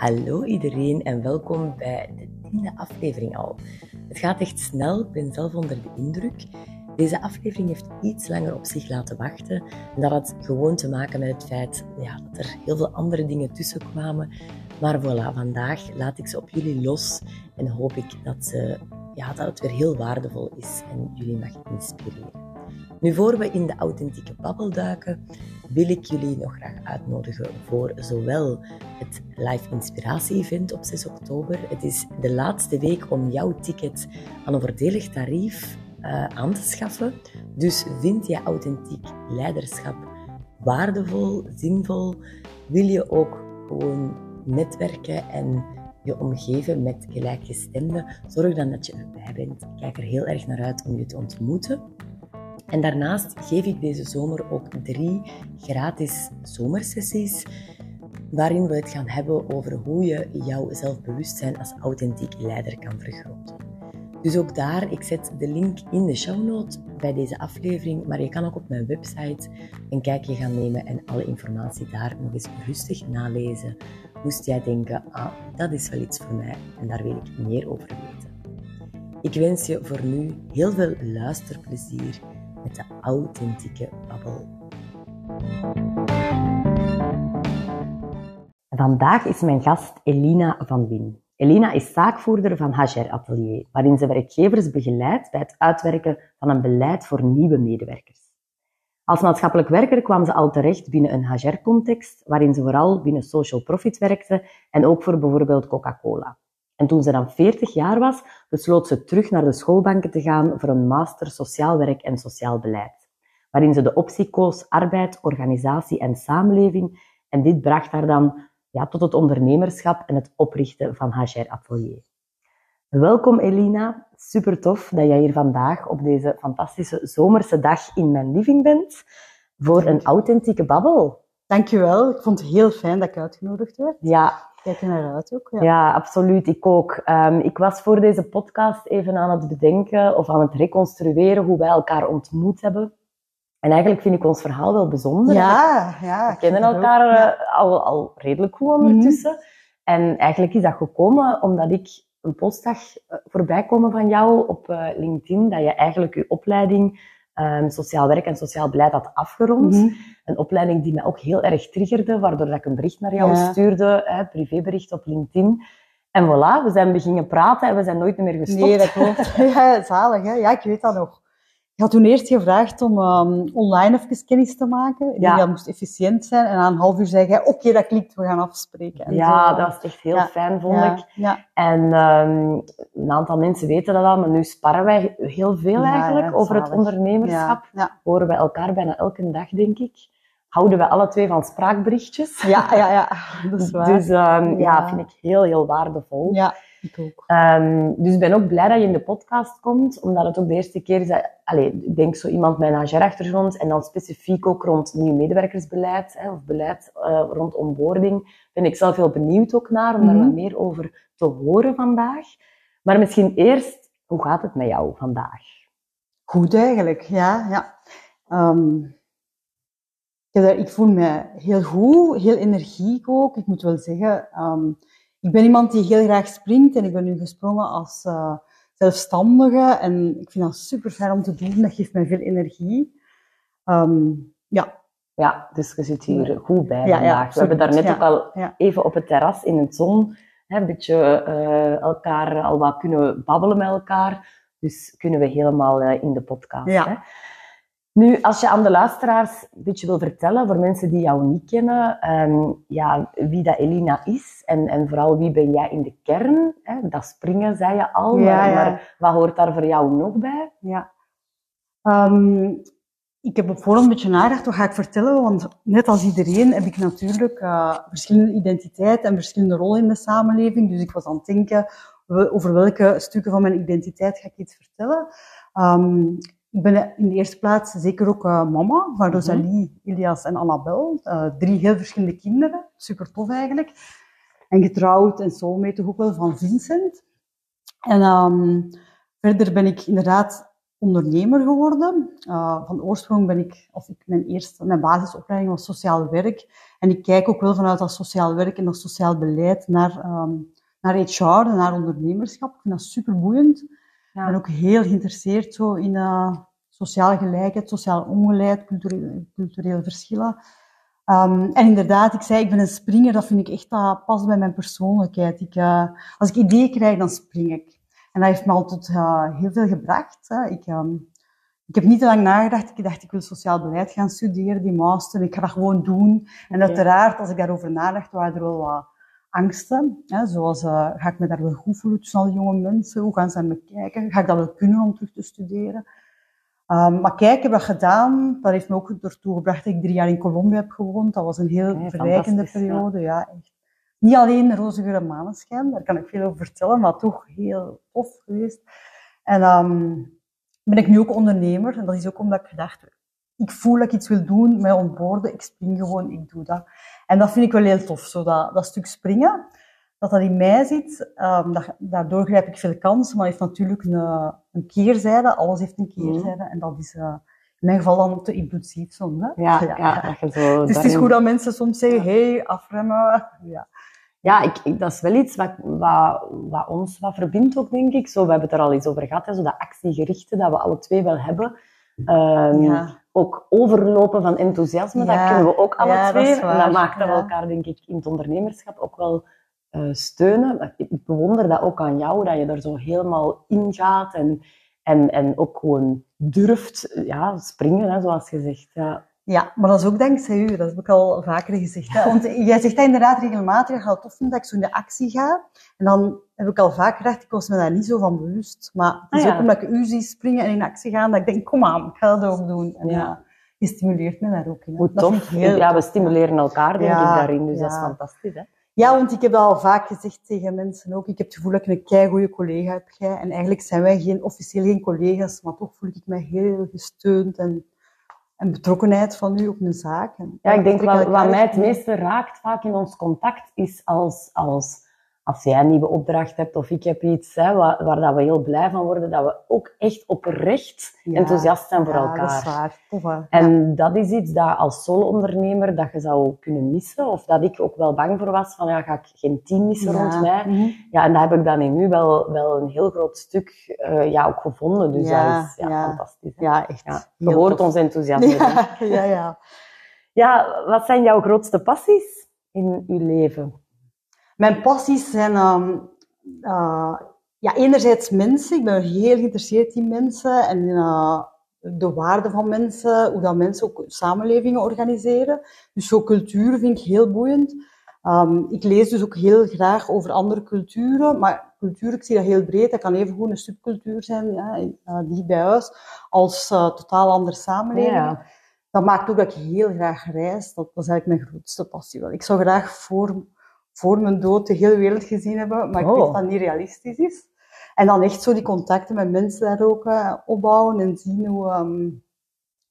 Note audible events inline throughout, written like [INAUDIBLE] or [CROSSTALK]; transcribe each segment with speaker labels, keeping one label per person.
Speaker 1: Hallo iedereen en welkom bij de tiende aflevering al. Het gaat echt snel, ik ben zelf onder de indruk. Deze aflevering heeft iets langer op zich laten wachten. En dat had gewoon te maken met het feit ja, dat er heel veel andere dingen tussen kwamen. Maar voilà, vandaag laat ik ze op jullie los en hoop ik dat, ze, ja, dat het weer heel waardevol is en jullie mag inspireren. Nu, voor we in de authentieke babbel duiken, wil ik jullie nog graag uitnodigen voor zowel het Live Inspiratie Event op 6 oktober. Het is de laatste week om jouw ticket aan een voordelig tarief uh, aan te schaffen. Dus vind je authentiek leiderschap waardevol, zinvol? Wil je ook gewoon netwerken en je omgeven met gelijkgestemden? Zorg dan dat je erbij bent. Ik kijk er heel erg naar uit om je te ontmoeten. En daarnaast geef ik deze zomer ook drie gratis zomersessies waarin we het gaan hebben over hoe je jouw zelfbewustzijn als authentiek leider kan vergroten. Dus ook daar, ik zet de link in de show notes bij deze aflevering, maar je kan ook op mijn website een kijkje gaan nemen en alle informatie daar nog eens rustig nalezen. Moest jij denken, ah, dat is wel iets voor mij en daar wil ik meer over weten. Ik wens je voor nu heel veel luisterplezier met de authentieke babbel. Vandaag is mijn gast Elina van Wien. Elina is zaakvoerder van Hager Atelier, waarin ze werkgevers begeleidt bij het uitwerken van een beleid voor nieuwe medewerkers. Als maatschappelijk werker kwam ze al terecht binnen een Hager-context, waarin ze vooral binnen social profit werkte en ook voor bijvoorbeeld Coca-Cola. En toen ze dan 40 jaar was, besloot ze terug naar de schoolbanken te gaan voor een master sociaal werk en sociaal beleid, waarin ze de optie koos arbeid, organisatie en samenleving. En dit bracht haar dan ja, tot het ondernemerschap en het oprichten van Hager Atelier. Welkom Elina, super tof dat jij hier vandaag op deze fantastische zomerse dag in mijn living bent voor een authentieke babbel.
Speaker 2: Dankjewel, ik vond het heel fijn dat ik uitgenodigd werd.
Speaker 1: Ja,
Speaker 2: kijk er naar uit ook.
Speaker 1: Ja, ja absoluut. Ik ook. Um, ik was voor deze podcast even aan het bedenken of aan het reconstrueren hoe wij elkaar ontmoet hebben. En eigenlijk vind ik ons verhaal wel bijzonder.
Speaker 2: Ja, ja.
Speaker 1: We kennen elkaar uh, al, al redelijk goed ondertussen. Mm En eigenlijk is dat gekomen omdat ik een post zag uh, voorbij komen van jou op uh, LinkedIn, dat je eigenlijk je opleiding um, sociaal werk en sociaal beleid had afgerond. Mm -hmm. Een opleiding die mij ook heel erg triggerde, waardoor dat ik een bericht naar jou ja. stuurde, hè, privébericht op LinkedIn. En voilà, we zijn beginnen praten en we zijn nooit meer gestopt.
Speaker 2: Nee, dat klopt. [LAUGHS] ja, zalig, hè? Ja, ik weet dat nog. Je had toen eerst gevraagd om um, online even kennis te maken. Ik ja. dat moest efficiënt zijn. En na een half uur zei jij, oké, okay, dat klikt, we gaan afspreken. En
Speaker 1: ja,
Speaker 2: zo.
Speaker 1: dat was echt heel ja. fijn, vond ja. ik. En um, een aantal mensen weten dat al, maar nu sparren wij heel veel eigenlijk over zalig. het ondernemerschap. Horen wij elkaar bijna elke dag, denk ik. Houden we alle twee van spraakberichtjes.
Speaker 2: Ja, ja, ja. [LAUGHS] Dat is [LAUGHS] waar.
Speaker 1: Dus um, ja. vind ik heel, heel waardevol.
Speaker 2: Ja. Ik ook.
Speaker 1: Um, dus ik ben ook blij dat je in de podcast komt, omdat het ook de eerste keer is dat, allez, ik denk zo iemand met een HR-achtergrond en dan specifiek ook rond nieuw medewerkersbeleid, hè, of beleid uh, rond onboarding, ben ik zelf heel benieuwd ook naar, om mm -hmm. daar wat meer over te horen vandaag. Maar misschien eerst, hoe gaat het met jou vandaag?
Speaker 2: Goed eigenlijk, ja. ja. Um, ik voel me heel goed, heel energiek ook. Ik moet wel zeggen, um, ik ben iemand die heel graag springt en ik ben nu gesprongen als uh, zelfstandige. En ik vind dat super fijn om te doen. Dat geeft mij veel energie. Um, ja.
Speaker 1: Ja, dus je zit hier goed bij ja, vandaag. Ja, We hebben daar net ja, ook al even op het terras in het zon hè, een beetje uh, elkaar al wat kunnen babbelen met elkaar. Dus kunnen we helemaal uh, in de podcast.
Speaker 2: Ja.
Speaker 1: Hè. Nu, als je aan de luisteraars een beetje wil vertellen, voor mensen die jou niet kennen, um, ja, wie dat Elina is en, en vooral wie ben jij in de kern. Hè? Dat springen, zei je al,
Speaker 2: ja,
Speaker 1: maar,
Speaker 2: ja.
Speaker 1: maar, wat hoort daar voor jou nog bij?
Speaker 2: Ja. Um, ik heb op voorhand een beetje nagedacht, wat ga ik vertellen? Want net als iedereen heb ik natuurlijk uh, verschillende identiteiten en verschillende rollen in de samenleving. Dus ik was aan het denken, over welke stukken van mijn identiteit ga ik iets vertellen? Um, ik ben in de eerste plaats zeker ook uh, mama van Rosalie, mm -hmm. Ilias en Annabel. Uh, drie heel verschillende kinderen. Super tof eigenlijk. En getrouwd en soulmate ook wel van Vincent. En um, verder ben ik inderdaad ondernemer geworden. Uh, van oorsprong ben ik, of ik, mijn eerste, mijn basisopleiding was sociaal werk. En ik kijk ook wel vanuit dat sociaal werk en dat sociaal beleid naar, um, naar HR en naar ondernemerschap. Ik vind dat super boeiend. Ja. Ik ben ook heel geïnteresseerd zo in uh, sociale gelijkheid, sociaal ongelijkheid, culturele, culturele verschillen. Um, en inderdaad, ik zei, ik ben een springer. Dat vind ik echt, dat past bij mijn persoonlijkheid. Ik, uh, als ik ideeën krijg, dan spring ik. En dat heeft me al tot uh, heel veel gebracht. Hè. Ik, um, ik heb niet te lang nagedacht. Ik dacht, ik wil sociaal beleid gaan studeren, die master. Ik ga dat gewoon doen. En uiteraard, als ik daarover nadacht, waren er wel wat angsten. Hè, zoals, uh, ga ik me daar wel goed voelen tussen al die jonge mensen? Hoe gaan ze naar me kijken? Ga ik dat wel kunnen om terug te studeren? Um, maar kijk, ik heb dat gedaan. Dat heeft me ook ertoe gebracht dat ik drie jaar in Colombia heb gewoond. Dat was een heel verrijkende periode. Ja. echt. Niet alleen roze geur en maneschijn, daar kan ik veel over vertellen, maar toch heel tof geweest. En um, ben ik nu ook ondernemer. En dat is ook omdat ik gedacht, ik voel dat ik iets wil doen met ontboorden. Ik spring gewoon, ik doe dat. En dat vind ik wel heel tof, zo dat, dat stuk springen dat dat in mij zit. Um, dat, daardoor grijp ik veel kansen, maar heeft natuurlijk een, een keerzijde. Alles heeft een keerzijde. Mm. En dat is uh, in mijn geval dan te impulsief soms. Hè?
Speaker 1: Ja, ja, ja. ja zo
Speaker 2: dus het is goed dat mensen soms zeggen, hey, afremmen. Ja,
Speaker 1: ja ik, ik, dat is wel iets wat, wat, wat, ons wat verbindt ook, denk ik. Zo, we hebben het er al eens over gehad, hè, zo dat actiegerichte dat we alle twee wel hebben. Um, ja. Ook overlopen van enthousiasme, dat kunnen we ook alle twee. Dat en dat maakt dat we elkaar, denk ik, in het ondernemerschap ook wel uh, steunen. Ik bewonder dat ook aan jou, dat je er zo helemaal in gaat en, en, en ook gewoon durft ja, springen, hè, zoals je zegt. Ja.
Speaker 2: Ja, maar dat is ook dankzij u. Dat heb ik al vaker gezegd. Hè? Want jij zegt dat inderdaad regelmatig. Ik ga het tof vinden dat ik zo in de actie ga. En dan heb ik al vaak gedacht, ik was me daar niet zo van bewust. Maar het is ah, ook omdat ik u zie springen en in actie gaan, dat ik denk, kom aan, ik ga dat ook doen. En ja. je stimuleert me daar ook in.
Speaker 1: Hoe tof. Heel ja, we stimuleren elkaar, denk ik, daarin. Dus dat is fantastisch, hè?
Speaker 2: Ja, want ik heb dat al vaak gezegd tegen mensen ook. Ik heb het gevoel dat ik een keigoede collega heb. Jij. En eigenlijk zijn wij geen, officieel geen collega's, maar toch voel ik me heel gesteund en, en betrokkenheid van u op mijn zaak. En
Speaker 1: ja, ik denk wat, wat mij het meeste raakt vaak in ons contact is als, als als jij een nieuwe opdracht hebt of ik heb iets hè, waar, waar dat we heel blij van worden, dat we ook echt oprecht enthousiast zijn voor elkaar. Dat is waar. en dat is iets dat als solo-ondernemer dat je zou kunnen missen, of dat ik ook wel bang voor was van ja, ga ik geen team missen rond mij. Mhm. Ja, en dat heb ik dan in nu wel, wel een heel groot stuk uh, ja, ook gevonden. Dus dat is ja, fantastisch.
Speaker 2: Ja, echt.
Speaker 1: je hoort ons enthousiasme. [LAUGHS]
Speaker 2: Ja, ja,
Speaker 1: ja. wat zijn jouw grootste passies in je leven?
Speaker 2: Mijn passies zijn um, uh, ja, enerzijds mensen. Ik ben heel geïnteresseerd in mensen en uh, de waarde van mensen, hoe dat mensen ook samenlevingen organiseren. Dus zo cultuur vind ik heel boeiend. Um, ik lees dus ook heel graag over andere culturen, maar cultuur, ik zie dat heel breed. Dat kan even goed een subcultuur zijn, ja, uh, die bij huis, als uh, totaal andere samenleving. Ja. Dat maakt ook dat ik heel graag reis. Dat, dat is eigenlijk mijn grootste passie. Ik zou graag voor voor mijn dood de hele wereld gezien hebben, maar ik weet oh. dat dat niet realistisch is. En dan echt zo die contacten met mensen daar ook uh, opbouwen en zien hoe, um,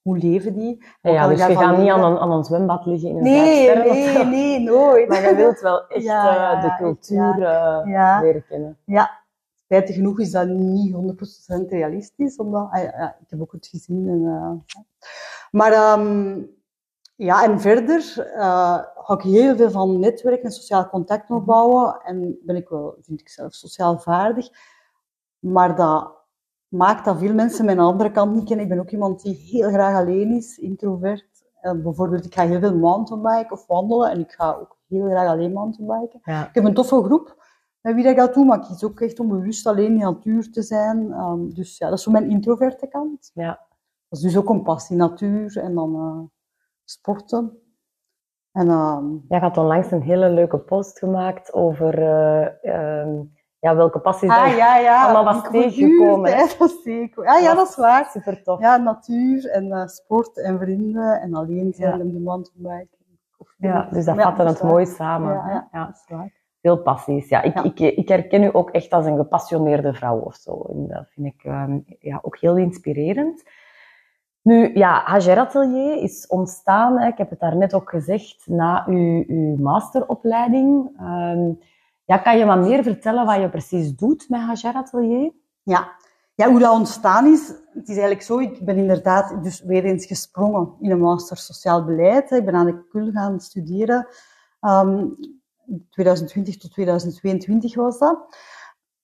Speaker 2: hoe leven die.
Speaker 1: Ja, dus je gaat niet aan een, aan een zwembad liggen in een
Speaker 2: Nee, nee, nee, nooit.
Speaker 1: Maar je wilt wel [LAUGHS] echt ja, uh, de cultuur ja. leren kennen.
Speaker 2: Ja, spijtig genoeg is dat niet 100% realistisch, omdat ah, ja, ik heb ook het gezien. En, maar um, ja, en verder uh, hou ik heel veel van netwerken en sociaal contact opbouwen. En ben ik wel, vind ik zelf, sociaal vaardig. Maar dat maakt dat veel mensen mijn andere kant niet kennen. Ik ben ook iemand die heel graag alleen is, introvert. En bijvoorbeeld, ik ga heel veel mountainbiken of wandelen. En ik ga ook heel graag alleen mountainbiken. Ja. Ik heb een toffe groep met wie ik dat doe, maar ik kies ook echt om bewust alleen in de natuur te zijn. Um, dus ja, dat is zo mijn introverte kant.
Speaker 1: Ja.
Speaker 2: Dat is dus ook een passie, natuur. En dan... Uh, sporten. En, uh,
Speaker 1: Jij had onlangs een hele leuke post gemaakt over uh, ja, welke passies ah,
Speaker 2: ja, ja.
Speaker 1: allemaal was tegengekomen. [LAUGHS]
Speaker 2: Ja, dat is zeker. Ja, ja, dat is waar.
Speaker 1: Super tof.
Speaker 2: Ja, natuur en uh, sport en vrienden en alleen zijn ja. om de mountainbike.
Speaker 1: Ja, dus dat vatte het mooi samen.
Speaker 2: Ja, ja, dat is waar.
Speaker 1: Veel passies. Ja, ik, ik, ik herken u ook echt als een gepassioneerde vrouw of zo. En dat vind ik um, ja, ook heel inspirerend. Nu, ja, Hager Atelier is ontstaan, hè, ik heb het daarnet ook gezegd, na uw, uw masteropleiding. Um, ja, kan je wat meer vertellen wat je precies doet met Hager Atelier?
Speaker 2: Ja. ja, hoe dat ontstaan is, het is eigenlijk zo, ik ben inderdaad dus weer eens gesprongen in een master sociaal beleid. Ik ben aan de KUL gaan studeren. Um, 2020 tot 2022 was dat.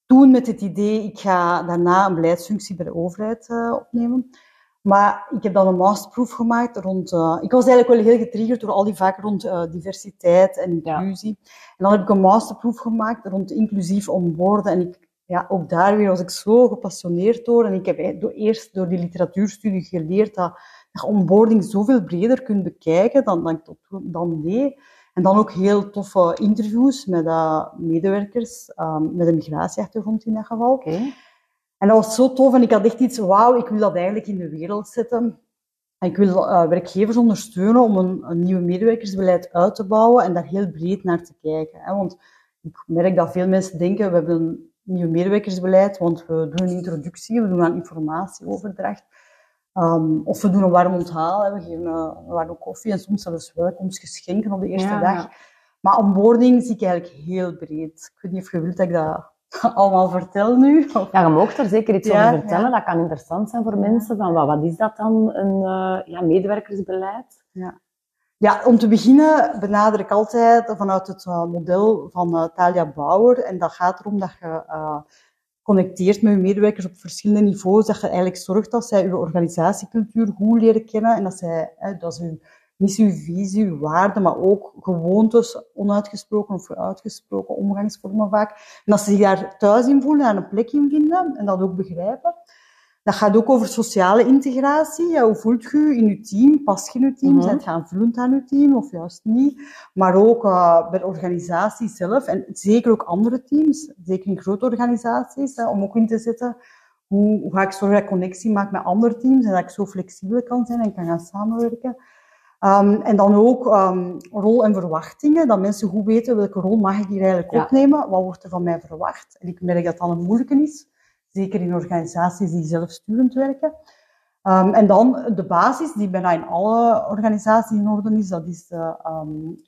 Speaker 2: Toen met het idee, ik ga daarna een beleidsfunctie bij de overheid uh, opnemen. Maar ik heb dan een masterproef gemaakt rond... Uh, ik was eigenlijk wel heel getriggerd door al die vakken rond uh, diversiteit en inclusie. Ja. En dan heb ik een masterproef gemaakt rond inclusief onboorden. En ik, ja, ook daar weer was ik zo gepassioneerd door. En ik heb eerst door die literatuurstudie geleerd dat, dat onboarding zoveel breder kunt bekijken dan, dan dan deed. En dan ook heel toffe interviews met uh, medewerkers um, met een migratieachtergrond in dat geval.
Speaker 1: Okay.
Speaker 2: En dat was zo tof en ik had echt iets, wauw, ik wil dat eigenlijk in de wereld zetten. En ik wil uh, werkgevers ondersteunen om een, een nieuw medewerkersbeleid uit te bouwen en daar heel breed naar te kijken. Hè. Want ik merk dat veel mensen denken, we hebben een nieuw medewerkersbeleid, want we doen een introductie, we doen een informatieoverdracht. Um, of we doen een warm onthaal, we geven een, een warme koffie en soms zelfs welkomstgeschenken op de eerste
Speaker 1: Ja,
Speaker 2: dag.
Speaker 1: ja.
Speaker 2: Maar onboarding zie ik eigenlijk heel breed. Ik weet niet of je wilt dat ik dat [LAUGHS] allemaal vertel nu. Of-
Speaker 1: Ja, je mag er zeker iets
Speaker 2: Ja,
Speaker 1: over vertellen.
Speaker 2: ja.
Speaker 1: Dat kan interessant zijn voor mensen. Van, wat, wat is dat dan, een eh, ja, medewerkersbeleid?
Speaker 2: Ja, om te beginnen benader ik altijd vanuit het eh, model van eh, Talia Bauer. En dat gaat erom dat je connecteert met je medewerkers op verschillende niveaus. Dat je eigenlijk zorgt dat zij je organisatiecultuur goed leren kennen. En dat zij, dat ze uw missie, uw visie, uw waarden, maar ook gewoontes, onuitgesproken of uitgesproken omgangsvormen vaak. En dat ze zich daar thuis in voelen, daar een plek in vinden en dat ook begrijpen. Dat gaat ook over sociale integratie. Ja, hoe voelt je je in je team? Past je in je team?
Speaker 1: Mhm.
Speaker 2: Zijn je aanvullend aan je team of juist niet? Maar ook uh, bij de organisatie zelf en zeker ook andere teams, zeker in grote organisaties, hè, om ook in te zetten hoe, hoe ga ik zorgen dat ik connectie maak met andere teams en dat ik zo flexibel kan zijn en kan gaan samenwerken. Um, en dan ook um, rol en verwachtingen, dat mensen goed weten welke rol mag ik hier eigenlijk
Speaker 1: Ja.
Speaker 2: opnemen, wat wordt er van mij verwacht. En ik merk dat dat een moeilijke is, zeker in organisaties die zelfsturend werken. Um, en dan de basis, die bijna in alle organisaties in orde is, dat is de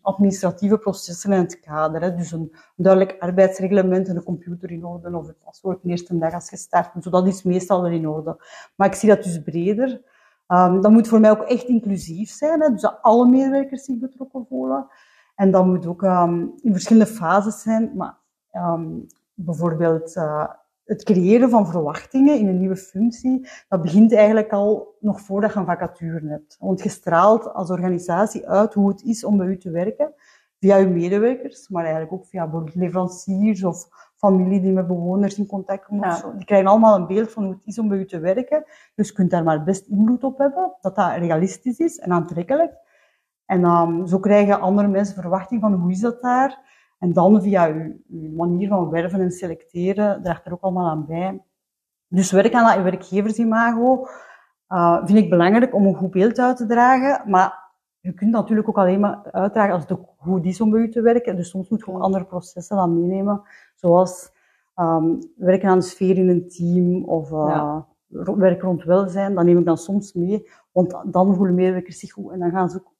Speaker 2: administratieve processen en het kader. Hè. Dus een duidelijk arbeidsreglement en de computer in orde, of het paswoord de eerste dag als je start. Zo, dat is meestal wel in orde. Maar ik zie dat dus breder. Um, dat moet voor mij ook echt inclusief zijn, hè. dus dat alle medewerkers zich betrokken voelen. En dat moet ook um, in verschillende fases zijn, maar um, bijvoorbeeld uh, het creëren van verwachtingen in een nieuwe functie, dat begint eigenlijk al nog voordat je een vacature hebt. Want je straalt als organisatie uit hoe het is om bij u te werken, via je medewerkers, maar eigenlijk ook via bijvoorbeeld leveranciers of familie die met bewoners in contact komen.
Speaker 1: Ja.
Speaker 2: Die krijgen allemaal een beeld van hoe het is om bij u te werken. Dus je kunt daar maar best invloed op hebben, dat dat realistisch is en aantrekkelijk. En um, zo krijgen andere mensen verwachting van hoe is dat daar. En dan via uw, uw manier van werven en selecteren, draagt er ook allemaal aan bij. Dus werk aan dat werkgeversimago uh, vind ik belangrijk om een goed beeld uit te dragen. Maar je kunt natuurlijk ook alleen maar uitdragen als het ook goed is om bij u te werken. Dus soms moet je ook andere processen dan meenemen. Zoals um, werken aan de sfeer in een team of uh,
Speaker 1: Ja.
Speaker 2: ro- werk rond welzijn. Dat neem ik dan soms mee. Want dan voelen medewerkers zich goed en dan gaan ze ook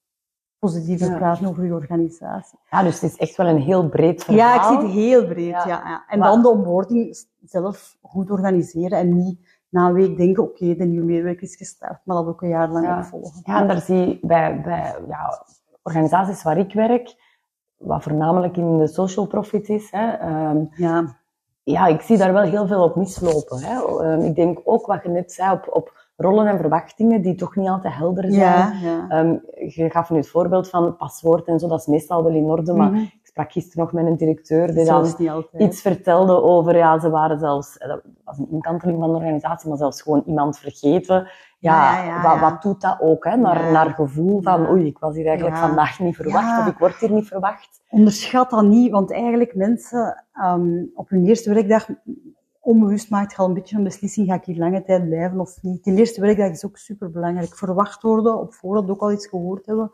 Speaker 2: positiever
Speaker 1: Ja.
Speaker 2: praten over je organisatie.
Speaker 1: Ja, dus het is echt wel een heel breed verhaal.
Speaker 2: Ja, ik zie het heel breed.
Speaker 1: Ja.
Speaker 2: Ja. En
Speaker 1: Maar-
Speaker 2: dan de onboarding zelf goed organiseren en niet na een week denken, oké, de nieuwe medewerker is gestart, maar dat ook een jaar lang
Speaker 1: Ja.
Speaker 2: opvolgen.
Speaker 1: Ja, en daar zie je bij, bij ja, organisaties waar ik werk, wat voornamelijk in de social profit is, hè, ehm,
Speaker 2: Ja.
Speaker 1: ja, ik zie daar wel heel veel op mislopen. Hè. Ehm, ik denk ook wat je net zei op, op rollen en verwachtingen die toch niet altijd helder zijn.
Speaker 2: Ja, ja.
Speaker 1: Ehm, je gaf nu het voorbeeld van paswoord en zo, dat is meestal wel in orde, maar
Speaker 2: Mhm.
Speaker 1: Sprak gisteren nog met een directeur die dan iets vertelde over, ja, ze waren zelfs, eh, dat was een inkanteling van de organisatie, maar zelfs gewoon iemand vergeten. Ja,
Speaker 2: Ja, ja,
Speaker 1: wat,
Speaker 2: ja.
Speaker 1: wat doet dat ook, hè? Naar, naar gevoel van, oei, ik was hier eigenlijk vandaag niet verwacht, of ik word hier niet verwacht.
Speaker 2: Onderschat dat niet, want eigenlijk mensen um, op hun eerste werkdag onbewust maakt je al een beetje een beslissing, ga ik hier lange tijd blijven of niet. Die eerste werkdag is ook super belangrijk. Verwacht worden, op voorhand ook al iets gehoord hebben.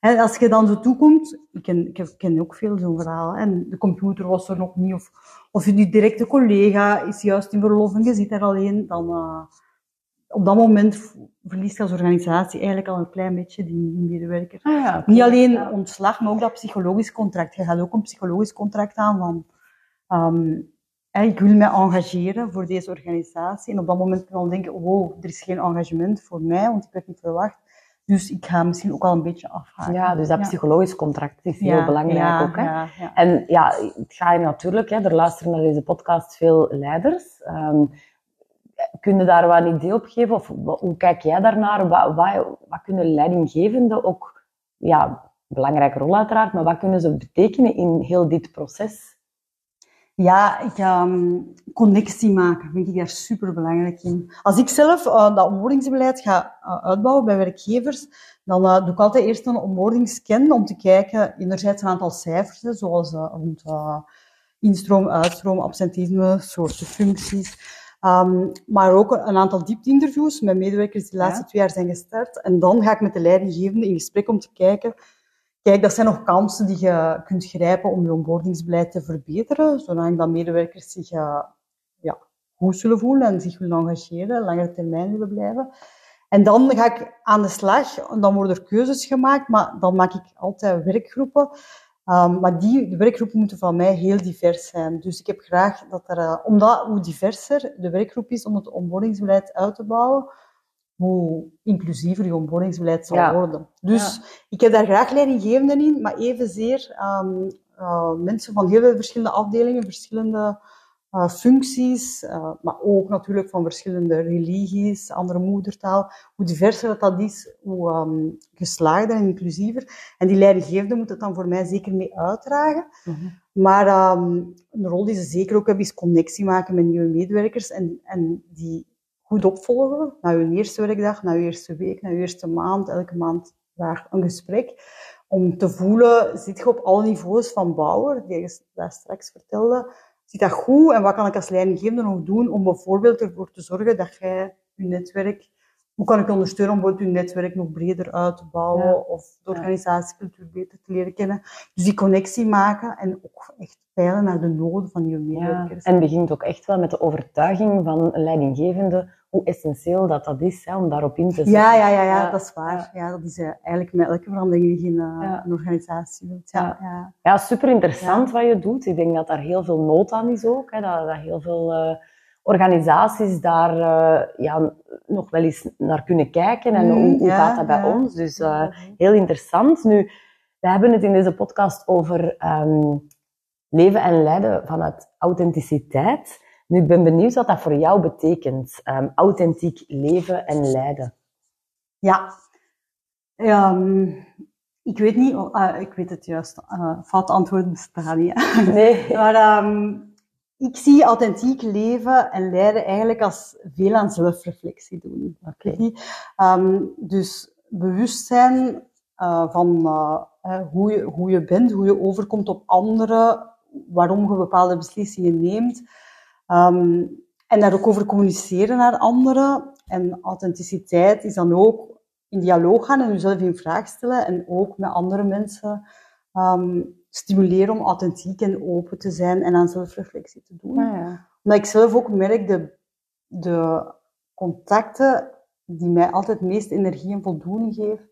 Speaker 2: En als je dan zo toekomt, ik ken, ik heb- ken ook veel zo'n verhaal, en de computer was er nog niet, of, of je directe collega is juist in verlof en je zit daar alleen, dan uh, op dat moment verliest je als organisatie eigenlijk al een klein beetje die, die medewerker.
Speaker 1: Ah, ja,
Speaker 2: Niet alleen
Speaker 1: Ja.
Speaker 2: ontslag, maar ook dat psychologisch contract. Je gaat ook een psychologisch contract aan van... Um, ik wil mij engageren voor deze organisatie. En op dat moment kan dan denken, wow, er is geen engagement voor mij, want ik werd niet verwacht. Dus ik ga misschien ook al een beetje afhaken.
Speaker 1: Ja, dus dat psychologisch contract is heel belangrijk
Speaker 2: ja,
Speaker 1: ook. Hè?
Speaker 2: Ja, ja.
Speaker 1: En ja, het gaat je natuurlijk, hè, er luisteren naar deze podcast veel leiders. Um, kun je daar wat een idee op geven? Of hoe kijk jij daarnaar? Wat, wat, wat kunnen leidinggevenden ook, ja, belangrijke rol uiteraard, maar wat kunnen ze betekenen in heel dit proces?
Speaker 2: Ja, ik, um, connectie maken vind ik daar super belangrijk in. Als ik zelf uh, dat onboardingsbeleid ga uh, uitbouwen bij werkgevers, dan uh, doe ik altijd eerst een onboardingsscan om te kijken, enerzijds een aantal cijfers, hè, zoals rond instroom, uitstroom, absentisme, soorten functies. Um, maar ook een aantal diepte-interviews met medewerkers die de laatste ja. twee jaar zijn gestart. En dan ga ik met de leidinggevende in gesprek om te kijken Kijk, dat zijn nog kansen die je kunt grijpen om je onboardingsbeleid te verbeteren, zodat dat medewerkers zich uh, ja, goed zullen voelen en zich willen engageren, langere termijn willen blijven. En dan ga ik aan de slag, dan worden er keuzes gemaakt, maar dan maak ik altijd werkgroepen. Um, maar die werkgroepen moeten van mij heel divers zijn. Dus ik heb graag dat er, uh, omdat hoe diverser de werkgroep is om het onboardingsbeleid uit te bouwen, hoe inclusiever je onboardingsbeleid zal ja. worden. Dus ja. ik heb daar graag leidinggevenden in, maar evenzeer um, uh, mensen van heel veel verschillende afdelingen, verschillende uh, functies, uh, maar ook natuurlijk van verschillende religies, andere moedertaal. Hoe diverser dat, dat is, hoe um, geslaagder en inclusiever. En die leidinggevende moet het dan voor mij zeker mee uitdragen. Mm -hmm. Maar um, een rol die ze zeker ook hebben, is connectie maken met nieuwe medewerkers en, en die goed opvolgen. Na je eerste werkdag, na je eerste week, na je eerste maand, elke maand daar een gesprek. Om te voelen, zit je op alle niveaus van bouwer, die je daar straks vertelde, zit dat goed en wat kan ik als leidinggevende nog doen om bijvoorbeeld ervoor te zorgen dat jij je netwerk, hoe kan ik ondersteunen om bijvoorbeeld je netwerk nog breder uit te bouwen ja. of de organisatiecultuur beter te leren kennen. Dus die connectie maken en ook echt peilen naar de noden van je medewerkers.
Speaker 1: Ja. En begint ook echt wel met de overtuiging van een leidinggevende hoe essentieel dat dat is hè, om daarop in te zetten.
Speaker 2: Ja, ja, ja, ja, dat is waar. Ja, dat is uh, eigenlijk met elke verandering die je in ja. een organisatie wilt. Ja, ja.
Speaker 1: ja. super interessant wat je doet. Ik denk dat daar heel veel nood aan is ook. Hè, dat, dat heel veel uh, organisaties daar ja, nog wel eens naar kunnen kijken. En hoe, hoe gaat dat bij ons? Dus heel interessant. Nu, we hebben het in deze podcast over um, leven en leiden vanuit authenticiteit. Nu, ik ben benieuwd wat dat voor jou betekent. Um, authentiek leven en leiden.
Speaker 2: Ja. Um, ik weet niet, uh, ik weet het juist. Uh, fout antwoord bestaat niet. [LAUGHS]
Speaker 1: Nee.
Speaker 2: maar um, ik zie authentiek leven en leiden eigenlijk als veel aan zelfreflectie doen.
Speaker 1: Okay.
Speaker 2: dus bewustzijn uh, van hoe, je, hoe je bent, hoe je overkomt op anderen, waarom je bepaalde beslissingen neemt. Um, en daar ook over communiceren naar anderen. En authenticiteit is dan ook in dialoog gaan en jezelf in vraag stellen. En ook met andere mensen um, stimuleren om authentiek en open te zijn en aan zelfreflectie te doen.
Speaker 1: Ah, ja.
Speaker 2: Omdat ik zelf ook merk, de, de contacten die mij altijd het meest energie en voldoening geven,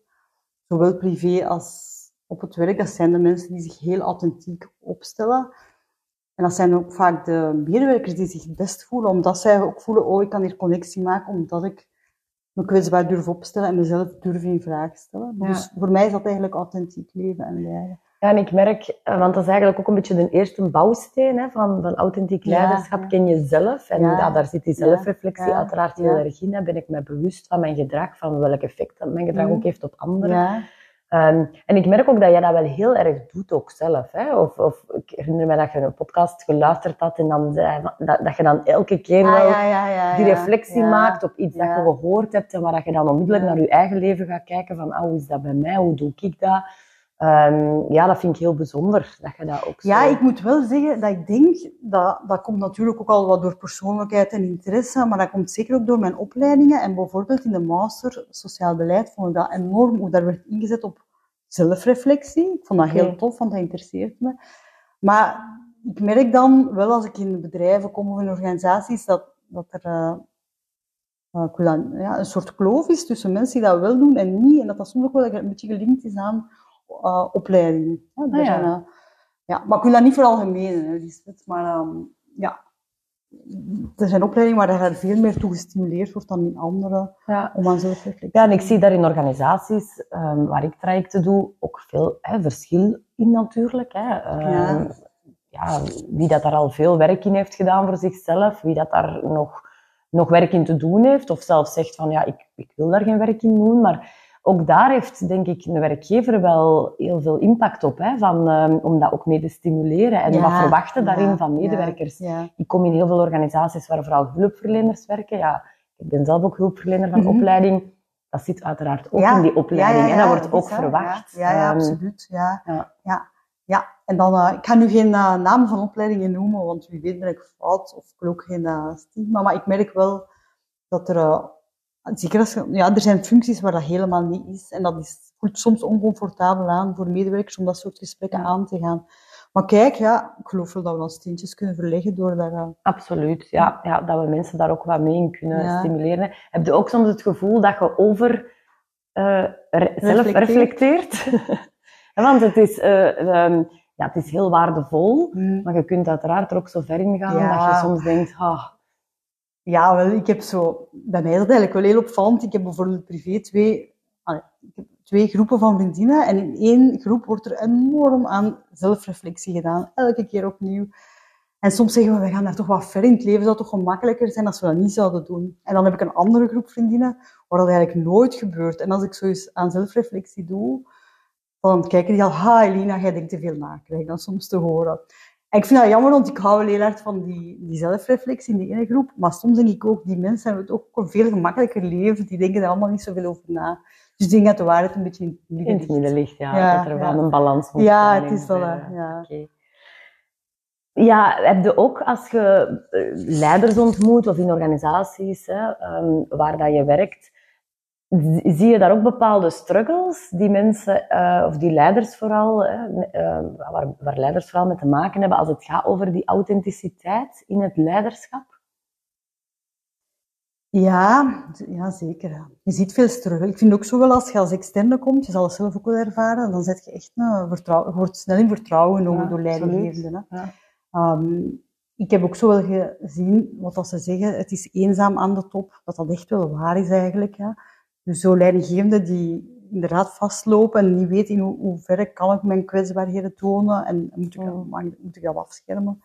Speaker 2: zowel privé als op het werk, dat zijn de mensen die zich heel authentiek opstellen. En dat zijn ook vaak de medewerkers die zich het best voelen, omdat zij ook voelen, oh, ik kan hier connectie maken, omdat ik me kwetsbaar durf opstellen en mezelf durf in vraag stellen. Ja. Dus voor mij is dat eigenlijk authentiek leven en leiden.
Speaker 1: Ja, en ik merk, want dat is eigenlijk ook een beetje de eerste bouwsteen hè, van, van authentiek leiderschap, ja, ken jezelf. En ja. daar zit die zelfreflectie uiteraard heel erg in. Ben ik me bewust van mijn gedrag, van welk effect dat mijn gedrag ook heeft op anderen. Um, en ik merk ook dat jij dat wel heel erg doet ook zelf. Hè? Of, of ik herinner me dat je een podcast geluisterd had en dan, dat, dat je dan elke keer
Speaker 2: ah,
Speaker 1: wel
Speaker 2: ja, ja, ja,
Speaker 1: die reflectie maakt op iets dat je gehoord hebt en waar dat je dan onmiddellijk naar je eigen leven gaat kijken van oh, hoe is dat bij mij, hoe doe ik dat? Um, ja, dat vind ik heel bijzonder, dat je dat ook zo...
Speaker 2: Ja, ik moet wel zeggen dat ik denk, dat, dat komt natuurlijk ook al wat door persoonlijkheid en interesse, maar dat komt zeker ook door mijn opleidingen. En bijvoorbeeld in de master sociaal beleid vond ik dat enorm, hoe daar werd ingezet op zelfreflectie. Ik vond dat heel tof, want dat interesseert me. Maar ik merk dan wel als ik in bedrijven kom of in organisaties, dat, dat er uh, ja, een soort kloof is tussen mensen die dat wel doen en niet. En dat dat soms ook wel een beetje gelinkt is aan uh, opleiding. Ja,
Speaker 1: ah, ja.
Speaker 2: Zijn, uh, ja, maar ik wil dat niet voor algemeen, Lisbeth. Maar um, ja, er zijn opleidingen waar er veel meer toe gestimuleerd wordt dan in andere,
Speaker 1: Ja.
Speaker 2: om aan
Speaker 1: Ja, en ik zie daar in organisaties ehm, waar ik trajecten doe ook veel hè, verschil in natuurlijk. Hè. Ehm,
Speaker 2: Ja.
Speaker 1: ja, wie dat daar al veel werk in heeft gedaan voor zichzelf, wie dat daar nog, nog werk in te doen heeft, of zelfs zegt van ja, ik, ik wil daar geen werk in doen, maar ook daar heeft denk ik een werkgever wel heel veel impact op, hè, van, ehm, om dat ook mee te stimuleren. En
Speaker 2: Ja,
Speaker 1: wat verwachten daarin
Speaker 2: ja,
Speaker 1: van medewerkers?
Speaker 2: Ja,
Speaker 1: Ik kom in heel veel organisaties waar vooral hulpverleners werken. Ja, ik ben zelf ook hulpverlener van
Speaker 2: Mhm.
Speaker 1: opleiding. Dat zit uiteraard ook in die opleiding. hè. Dat wordt ook verwacht.
Speaker 2: Ja,
Speaker 1: Ehm,
Speaker 2: absoluut. Ja.
Speaker 1: ja.
Speaker 2: Ja. En dan, eh, ik ga nu geen eh, namen van opleidingen noemen, want wie weet ben ik fout of ik wil ook geen eh, stigma. Maar ik merk wel dat er, zeker ja, er zijn functies waar dat helemaal niet is. En dat is, voelt soms oncomfortabel aan voor medewerkers om dat soort gesprekken aan te gaan. Maar kijk, ja, ik geloof wel dat we ons steentjes kunnen verleggen door daar... eh,
Speaker 1: Absoluut, ja, ja. Dat we mensen daar ook wat mee in kunnen
Speaker 2: Ja.
Speaker 1: stimuleren. Heb je ook soms het gevoel dat je over eh, re- zelf
Speaker 2: Reflecteert. [LAUGHS]
Speaker 1: Want het is, eh, ehm, ja, het is heel waardevol,
Speaker 2: mm,
Speaker 1: maar je kunt uiteraard er ook zo ver in gaan
Speaker 2: Ja.
Speaker 1: dat je soms denkt, ah,
Speaker 2: Ja, wel, ik heb zo, bij mij is dat eigenlijk wel heel opvallend. Ik heb bijvoorbeeld privé twee, ik heb twee groepen van vriendinnen. En in één groep wordt er enorm aan zelfreflectie gedaan. Elke keer opnieuw. En soms zeggen we, we gaan daar toch wat ver in. Het leven zou toch gemakkelijker zijn als we dat niet zouden doen. En dan heb ik een andere groep vriendinnen waar dat eigenlijk nooit gebeurt. En als ik zo eens aan zelfreflectie doe, dan kijken die al, ha Elina, jij denkt te veel na. Krijg dan soms te horen. En ik vind dat jammer, want ik hou wel heel erg van die, die zelfreflectie in die ene groep. Maar soms denk ik ook, die mensen hebben het ook een veel gemakkelijker leven. Die denken er allemaal niet zoveel over na. Dus ik denk dat de waarheid een beetje in het midden
Speaker 1: in het
Speaker 2: ligt.
Speaker 1: midden ligt, ja,
Speaker 2: Ja,
Speaker 1: dat er
Speaker 2: ja.
Speaker 1: wel een balans moet
Speaker 2: Ja, het is wel,
Speaker 1: de-
Speaker 2: ja.
Speaker 1: Oké. Ja, heb je ook als je eh, leiders ontmoet of in organisaties hè, ehm, waar dat je werkt, zie je daar ook bepaalde struggles die mensen, eh, of die leiders vooral, hè, me- eh, waar, waar leiders vooral mee te maken hebben als het gaat over die authenticiteit in het leiderschap?
Speaker 2: Ja, ja, zeker. Je ziet veel struggle. Ik vind ook zo wel als je als externe komt, je zal het zelf ook wel ervaren, dan zet je echt een vertrouwen, wordt snel in vertrouwen genomen
Speaker 1: Ja,
Speaker 2: door leidinggevenden.
Speaker 1: Ja.
Speaker 2: Ehm, ik heb ook zo wel gezien, wat als ze zeggen, het is eenzaam aan de top, dat dat echt wel waar is eigenlijk. Ja. Dus zo leidinggevenden die inderdaad vastlopen en niet weten in hoe, hoe ver kan ik mijn kwetsbaarheden tonen en moet ik,
Speaker 1: Mm.
Speaker 2: mag- moet ik dat afschermen.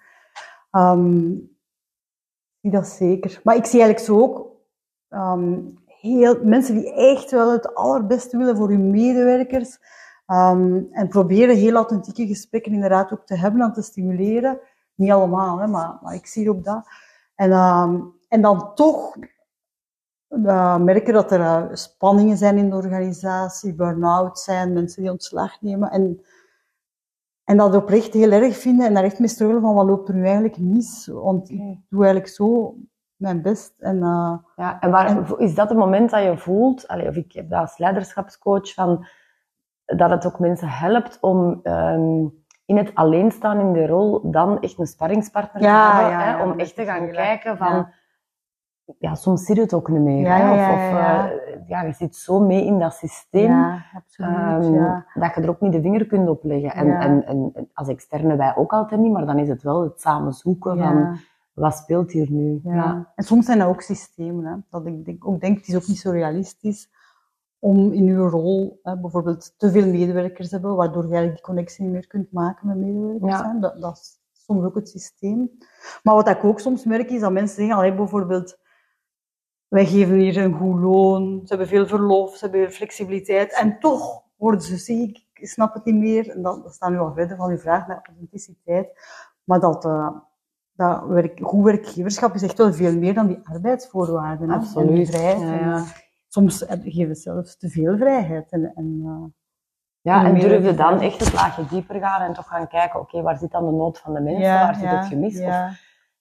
Speaker 2: Ehm, ik zie dat zeker. Maar ik zie eigenlijk zo ook ehm, heel, mensen die echt wel het allerbeste willen voor hun medewerkers ehm, en proberen heel authentieke gesprekken inderdaad ook te hebben en te stimuleren. Niet allemaal, hè, maar, maar ik zie ook dat. En, ehm, en dan toch eh, merken dat er eh, spanningen zijn in de organisatie, burn-out zijn, mensen die ontslag nemen. En, en dat oprecht heel erg vinden en daar echt mee struggelen van wat loopt er nu eigenlijk mis. Want ik
Speaker 1: Oké.
Speaker 2: doe eigenlijk zo mijn best. En, eh,
Speaker 1: Ja, en waar,
Speaker 2: En-
Speaker 1: is dat het moment dat je voelt, allee, of ik heb dat als leiderschapscoach, van, dat het ook mensen helpt om ehm, in het alleenstaan in de rol dan echt een sparringspartner
Speaker 2: Ja,
Speaker 1: te hebben,
Speaker 2: ja,
Speaker 1: hè,
Speaker 2: ja,
Speaker 1: om echt te gaan kijken van, ja. Soms je het ook niet meer.
Speaker 2: Ja,
Speaker 1: hè,
Speaker 2: ja,
Speaker 1: of
Speaker 2: ja,
Speaker 1: of
Speaker 2: ja.
Speaker 1: ja, je zit zo mee in dat systeem,
Speaker 2: ja, absoluut. ja.
Speaker 1: dat je er ook niet de vinger kunt op leggen. En,
Speaker 2: Ja.
Speaker 1: en, en, als externe wij ook altijd niet, maar dan is het wel het samen zoeken van, wat speelt hier nu?
Speaker 2: ja. En soms zijn dat ook systemen. Hè, dat ik denk, ook denk, het is ook niet zo realistisch om in uw rol hè, bijvoorbeeld te veel medewerkers te hebben, waardoor je eigenlijk die connectie niet meer kunt maken met medewerkers.
Speaker 1: Ja.
Speaker 2: Hè. Dat, dat is soms ook het systeem. Maar wat ik ook soms merk, is dat mensen zeggen, bijvoorbeeld, wij geven hier een goed loon, ze hebben veel verlof, ze hebben veel flexibiliteit, en toch worden ze ziek, ik snap het niet meer. En dat, dat staat nu al verder van uw vraag naar authenticiteit. Maar dat, eh, dat werk, goed werkgeverschap is echt wel veel meer dan die arbeidsvoorwaarden. hè. En die
Speaker 1: Absoluut.
Speaker 2: vrijheid.
Speaker 1: Ja,
Speaker 2: eh, soms heb- geven ze zelfs te veel vrijheid. En, en, eh,
Speaker 1: Ja,
Speaker 2: En
Speaker 1: en
Speaker 2: meer
Speaker 1: durf je
Speaker 2: over
Speaker 1: dan echt het laagje dieper gaan en toch gaan kijken, oké, waar zit dan de nood van de mensen?
Speaker 2: ja,
Speaker 1: waar zit het gemis? Of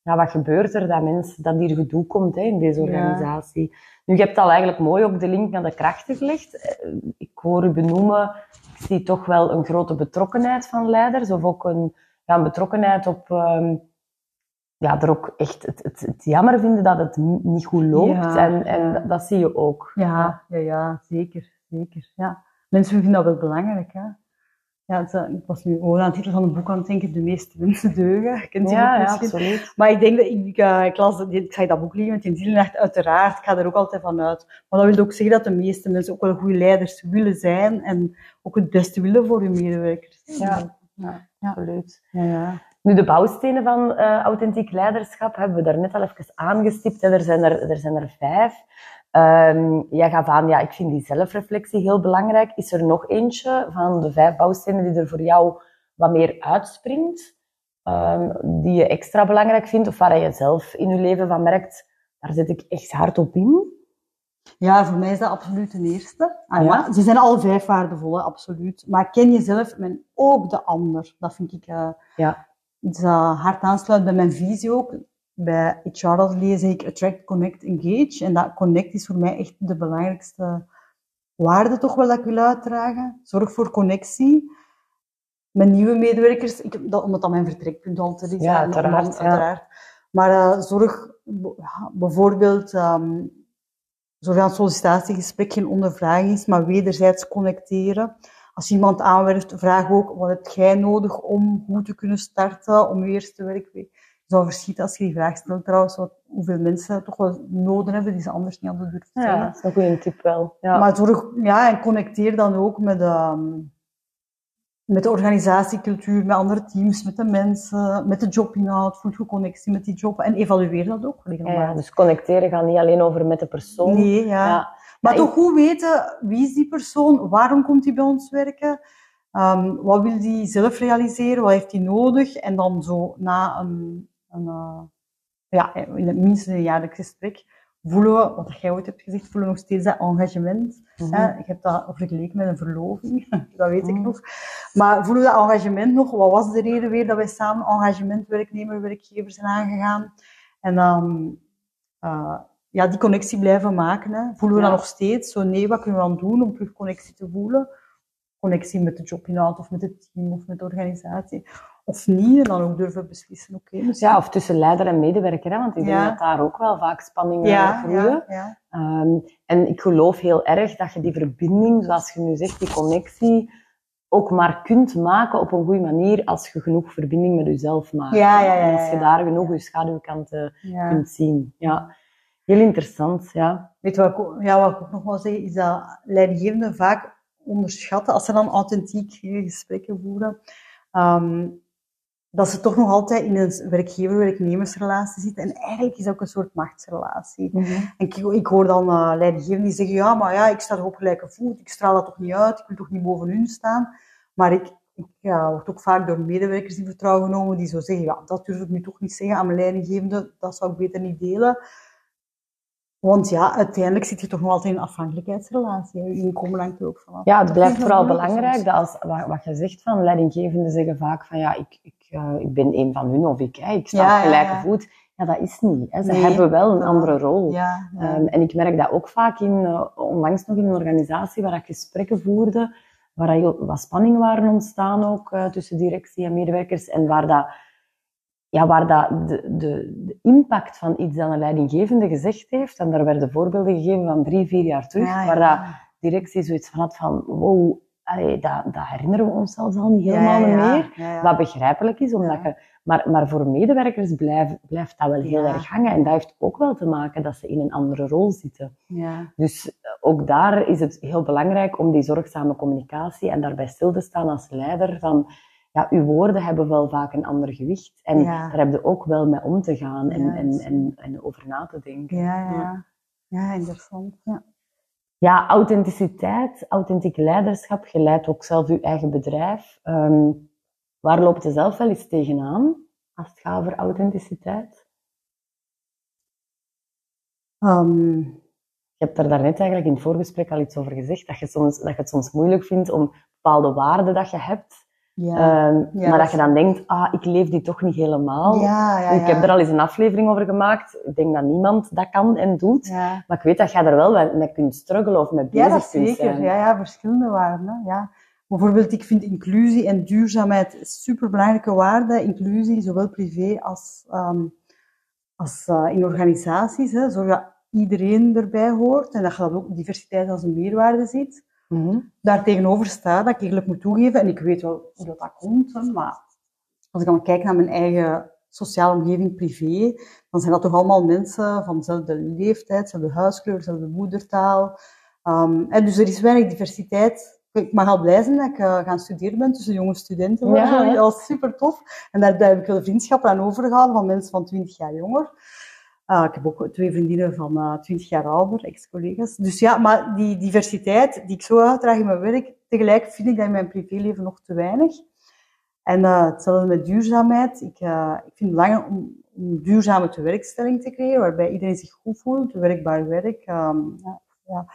Speaker 2: Ja,
Speaker 1: wat gebeurt er dat, mensen, dat hier gedoe komt hè, in deze
Speaker 2: Ja.
Speaker 1: organisatie? Nu, je hebt al eigenlijk mooi ook de link naar de krachten gelegd. Eh, Ik hoor u benoemen, ik zie toch wel een grote betrokkenheid van leiders, of ook een, ja, een betrokkenheid op, ehm, ja, er ook echt het, het, het jammer vinden dat het niet goed loopt.
Speaker 2: Ja,
Speaker 1: en en
Speaker 2: ja.
Speaker 1: dat zie je ook.
Speaker 2: ja, ja, ja, zeker, zeker. Ja. Mensen vinden dat wel belangrijk. Hè? Ja, het, eh, ik was nu gewoon aan de titel van het boek aan het denken, De meeste mensen deugen. [LAUGHS] Kent die
Speaker 1: Ja, ja, absoluut.
Speaker 2: Maar ik denk dat ik, eh, ik, las, dat- ik zag dat boek liggen met in Zielenrecht, uiteraard. Ik ga er ook altijd van uit. Maar dat wil ook zeggen dat de meeste mensen ook wel goede leiders willen zijn en ook het beste willen voor hun medewerkers.
Speaker 1: Ja, ja, absoluut.
Speaker 2: Ja, ja.
Speaker 1: Nu, de bouwstenen van eh, authentiek leiderschap hebben we daar net al even aangestipt. Hè. Er, zijn er, er zijn er vijf. Ehm jij gaf aan, ja, ik vind die zelfreflectie heel belangrijk. Is er nog eentje van de vijf bouwstenen die er voor jou wat meer uitspringt? ehm, die je extra belangrijk vindt? Of waar je zelf in je leven van merkt, daar zit ik echt hard op in?
Speaker 2: Ja, voor mij is dat absoluut de eerste. Ah,
Speaker 1: Ja?
Speaker 2: ze zijn alle vijf waardevol, hè, absoluut. Maar ken jezelf en ook de ander. Dat vind ik eh,
Speaker 1: Ja.
Speaker 2: dat hard aansluit bij mijn visie ook. Bij HR Atelier zeg ik attract, connect, engage. En dat connect is voor mij echt de belangrijkste waarde toch wel dat ik wil uitdragen. Zorg voor connectie. Met nieuwe medewerkers, ik, dat, omdat dat mijn vertrekpunt altijd is.
Speaker 1: Ja, uiteraard, ja.
Speaker 2: uiteraard. Maar eh, zorg bijvoorbeeld... ehm zorg aan het sollicitatiegesprek geen ondervraging is, maar wederzijds connecteren. Als iemand aanwerft, vraag ook, wat heb jij nodig om goed te kunnen starten, om je eerste werkweek? Zou verschieten als je die vraag stelt trouwens, wat, hoeveel mensen toch wel nodig hebben die ze anders niet hadden durven stellen.
Speaker 1: Ja, dat is een goede tip wel. Ja.
Speaker 2: Maar zorg, ja, en connecteer dan ook met, ehm, met de organisatiecultuur, met andere teams, met de mensen, met de jobinhoud, voel je connectie met die job en evalueer dat ook
Speaker 1: Ja,
Speaker 2: regelmatig.
Speaker 1: ja, dus connecteren gaat niet alleen over met de persoon.
Speaker 2: Nee, ja.
Speaker 1: Ja.
Speaker 2: Maar
Speaker 1: Ja,
Speaker 2: toch goed weten, wie is die persoon, waarom komt hij bij ons werken, Ehm, wat wil die zelf realiseren, wat heeft hij nodig, en dan zo na een, eh, ja, in het minste een jaarlijks gesprek, voelen we, wat jij ooit hebt gezegd, voelen we nog steeds dat engagement.
Speaker 1: Mhm.
Speaker 2: Hè? Ik heb dat vergeleken met een verloving, [LAUGHS] dat weet ik
Speaker 1: Mhm.
Speaker 2: nog. Maar voelen we dat engagement nog? Wat was de reden weer dat wij samen engagement werknemer, werkgever zijn aangegaan? En dan eh, ja, die connectie blijven maken. Hè. Voelen we
Speaker 1: Ja.
Speaker 2: dat nog steeds? Zo nee, wat kunnen we dan doen om terug connectie te voelen? Connectie met de jobinhoud of met het team of met de organisatie. Of niet, en dan ook durven beslissen. Oké, misschien-
Speaker 1: Ja, of tussen leider en medewerker, hè? want ik denk
Speaker 2: Ja.
Speaker 1: dat daar ook wel vaak spanningen
Speaker 2: ja,
Speaker 1: groeien.
Speaker 2: ja.
Speaker 1: Ehm, en ik geloof heel erg dat je die verbinding, zoals je nu zegt, die connectie, ook maar kunt maken op een goede manier als je genoeg verbinding met jezelf maakt.
Speaker 2: Ja, ja, ja,
Speaker 1: En als je daar genoeg je schaduwkanten kunt zien. Ja. Heel interessant, ja.
Speaker 2: Weet je wat ik, ook- ja, wat ik ook nog wel zeg, is dat leidinggevenden vaak onderschatten, als ze dan authentiek gesprekken voeren, ehm, dat ze toch nog altijd in een werkgever-werknemersrelatie zitten. En eigenlijk is dat ook een soort machtsrelatie. En ik, ik hoor dan uh, leidinggevenden die zeggen, ja, maar ja, ik sta toch op gelijke voet, ik straal dat toch niet uit, ik wil toch niet boven hun staan. Maar ik, ik ja, word ook vaak door medewerkers in vertrouwen genomen die zo zeggen, ja, dat durf ik nu toch niet zeggen aan mijn leidinggevende, dat zou ik beter niet delen. Want ja, uiteindelijk zit je toch nog altijd in een afhankelijkheidsrelatie. Je inkomen hangt er ook vanaf.
Speaker 1: Ja, het blijft vooral belangrijk dat als, wat, wat je zegt van leidinggevenden zeggen vaak van ja, ik, ik, eh, ik ben een van hun of ik, hè, ik sta
Speaker 2: Ja,
Speaker 1: op gelijke
Speaker 2: ja.
Speaker 1: voet. Ja, dat is niet. Hè. Ze
Speaker 2: Nee,
Speaker 1: hebben wel een andere rol.
Speaker 2: Ja.
Speaker 1: Ehm, en ik merk dat ook vaak in, eh, onlangs nog in een organisatie waar ik gesprekken voerde, waar heel wat spanningen waren ontstaan ook eh, tussen directie en medewerkers en waar dat, ja, waar dat de, de, de impact van iets dat een leidinggevende gezegd heeft, en daar werden voorbeelden gegeven van drie, vier jaar terug,
Speaker 2: Ja,
Speaker 1: waar dat directie zoiets van had van, wow, allee, dat, dat herinneren we ons zelfs al niet helemaal
Speaker 2: Ja, ja,
Speaker 1: meer.
Speaker 2: ja.
Speaker 1: Wat begrijpelijk is, omdat je, maar, maar voor medewerkers blijft, blijft dat wel heel erg hangen. En dat heeft ook wel te maken dat ze in een andere rol zitten.
Speaker 2: Ja.
Speaker 1: Dus eh, ook daar is het heel belangrijk om die zorgzame communicatie en daarbij stil te staan als leider van, ja, uw woorden hebben wel vaak een ander gewicht. En
Speaker 2: Ja.
Speaker 1: daar heb je ook wel mee om te gaan en,
Speaker 2: Ja,
Speaker 1: en, en, en over na te denken.
Speaker 2: Ja, ja. Ja, interessant. Ja.
Speaker 1: Ja, authenticiteit, authentiek leiderschap. Je leidt ook zelf je eigen bedrijf. Ehm, waar loopt je zelf wel eens tegenaan als het gaat over authenticiteit?
Speaker 2: Ehm,
Speaker 1: Je hebt er daarnet eigenlijk in het voorgesprek al iets over gezegd, dat je, soms, dat je het soms moeilijk vindt om bepaalde waarden dat je hebt,
Speaker 2: ja.
Speaker 1: ehm,
Speaker 2: Ja,
Speaker 1: maar
Speaker 2: dat
Speaker 1: je dan denkt, ah, ik leef die toch niet helemaal.
Speaker 2: ja,
Speaker 1: Ik heb er al eens een aflevering over gemaakt. Ik denk dat niemand dat kan en doet. Maar ik weet dat jij er wel mee kunt struggelen of mee bezig
Speaker 2: Ja, dat
Speaker 1: kunt
Speaker 2: zeker.
Speaker 1: zijn.
Speaker 2: Ja, ja, verschillende waarden. Ja. Bijvoorbeeld, ik vind inclusie en duurzaamheid superbelangrijke waarden. Inclusie, zowel privé als, ehm, als eh, in organisaties. Hè. Zorg dat iedereen erbij hoort en dat je dat ook diversiteit als een meerwaarde ziet.
Speaker 1: Mhm.
Speaker 2: daar tegenover sta, dat ik eerlijk moet toegeven, en ik weet wel hoe dat, dat komt, hè, maar als ik dan kijk naar mijn eigen sociale omgeving privé, dan zijn dat toch allemaal mensen van dezelfde leeftijd, dezelfde huiskleur, dezelfde moedertaal. Ehm, hè, dus er is weinig diversiteit. Ik mag al blij zijn dat ik eh, gaan studeren ben tussen jonge studenten.
Speaker 1: Ja,
Speaker 2: dat was super tof. En daar, daar heb ik wel vriendschappen aan overgehouden van mensen van 20 jaar jonger. Ah, ik heb ook twee vriendinnen van eh 20 jaar ouder, ex-collega's. Dus ja, maar die diversiteit die ik zo uitdraag in mijn werk, tegelijk vind ik dat in mijn privéleven nog te weinig. En eh, hetzelfde met duurzaamheid. Ik, eh, ik vind het belangrijk om, om duurzame tewerkstelling te creëren, waarbij iedereen zich goed voelt, werkbaar werk. ehm, ja.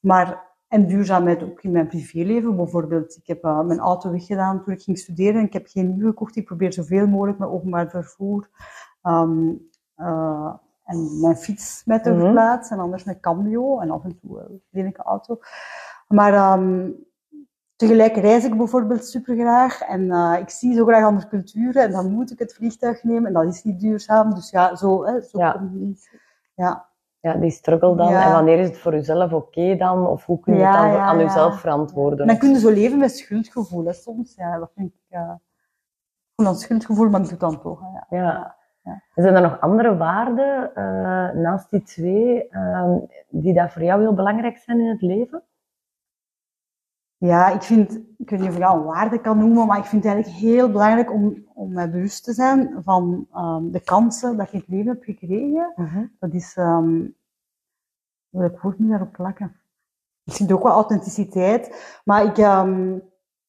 Speaker 2: Maar, en duurzaamheid ook in mijn privéleven. Bijvoorbeeld, ik heb mijn auto weggedaan toen ik ging studeren. Ik heb geen nieuwe gekocht. Ik probeer zoveel mogelijk met openbaar vervoer ehm, eh, en mijn fiets met te
Speaker 1: Mhm.
Speaker 2: verplaatsen. En anders met cambio en af en toe een lelijke auto. Maar ehm, tegelijk reis ik bijvoorbeeld super graag. En eh, ik zie zo graag andere culturen. En dan moet ik het vliegtuig nemen. En dat is niet duurzaam. Dus ja, zo, hè, zo
Speaker 1: Ja.
Speaker 2: Ja.
Speaker 1: Ja, die struggle dan.
Speaker 2: Ja.
Speaker 1: En wanneer is het voor jezelf oké dan? Of hoe kun je
Speaker 2: Ja,
Speaker 1: het dan aan jezelf verantwoorden?
Speaker 2: En dan kun je zo leven met schuldgevoel, hè, soms. Ja, dat vind ik... eh voel dan schuldgevoel, maar ik doe het dan toch. hè, Ja.
Speaker 1: Zijn er nog andere waarden eh, naast die twee ehm, die dat voor jou heel belangrijk zijn in het leven?
Speaker 2: Ja, ik vind, ik weet niet of ik dat een waarde kan noemen, maar ik vind het eigenlijk heel belangrijk om, om mij bewust te zijn van ehm, de kansen dat ik in het leven heb gekregen. Dat is, ehm welk woord ik daarop plakken? Ik vind ook wel authenticiteit, maar ik,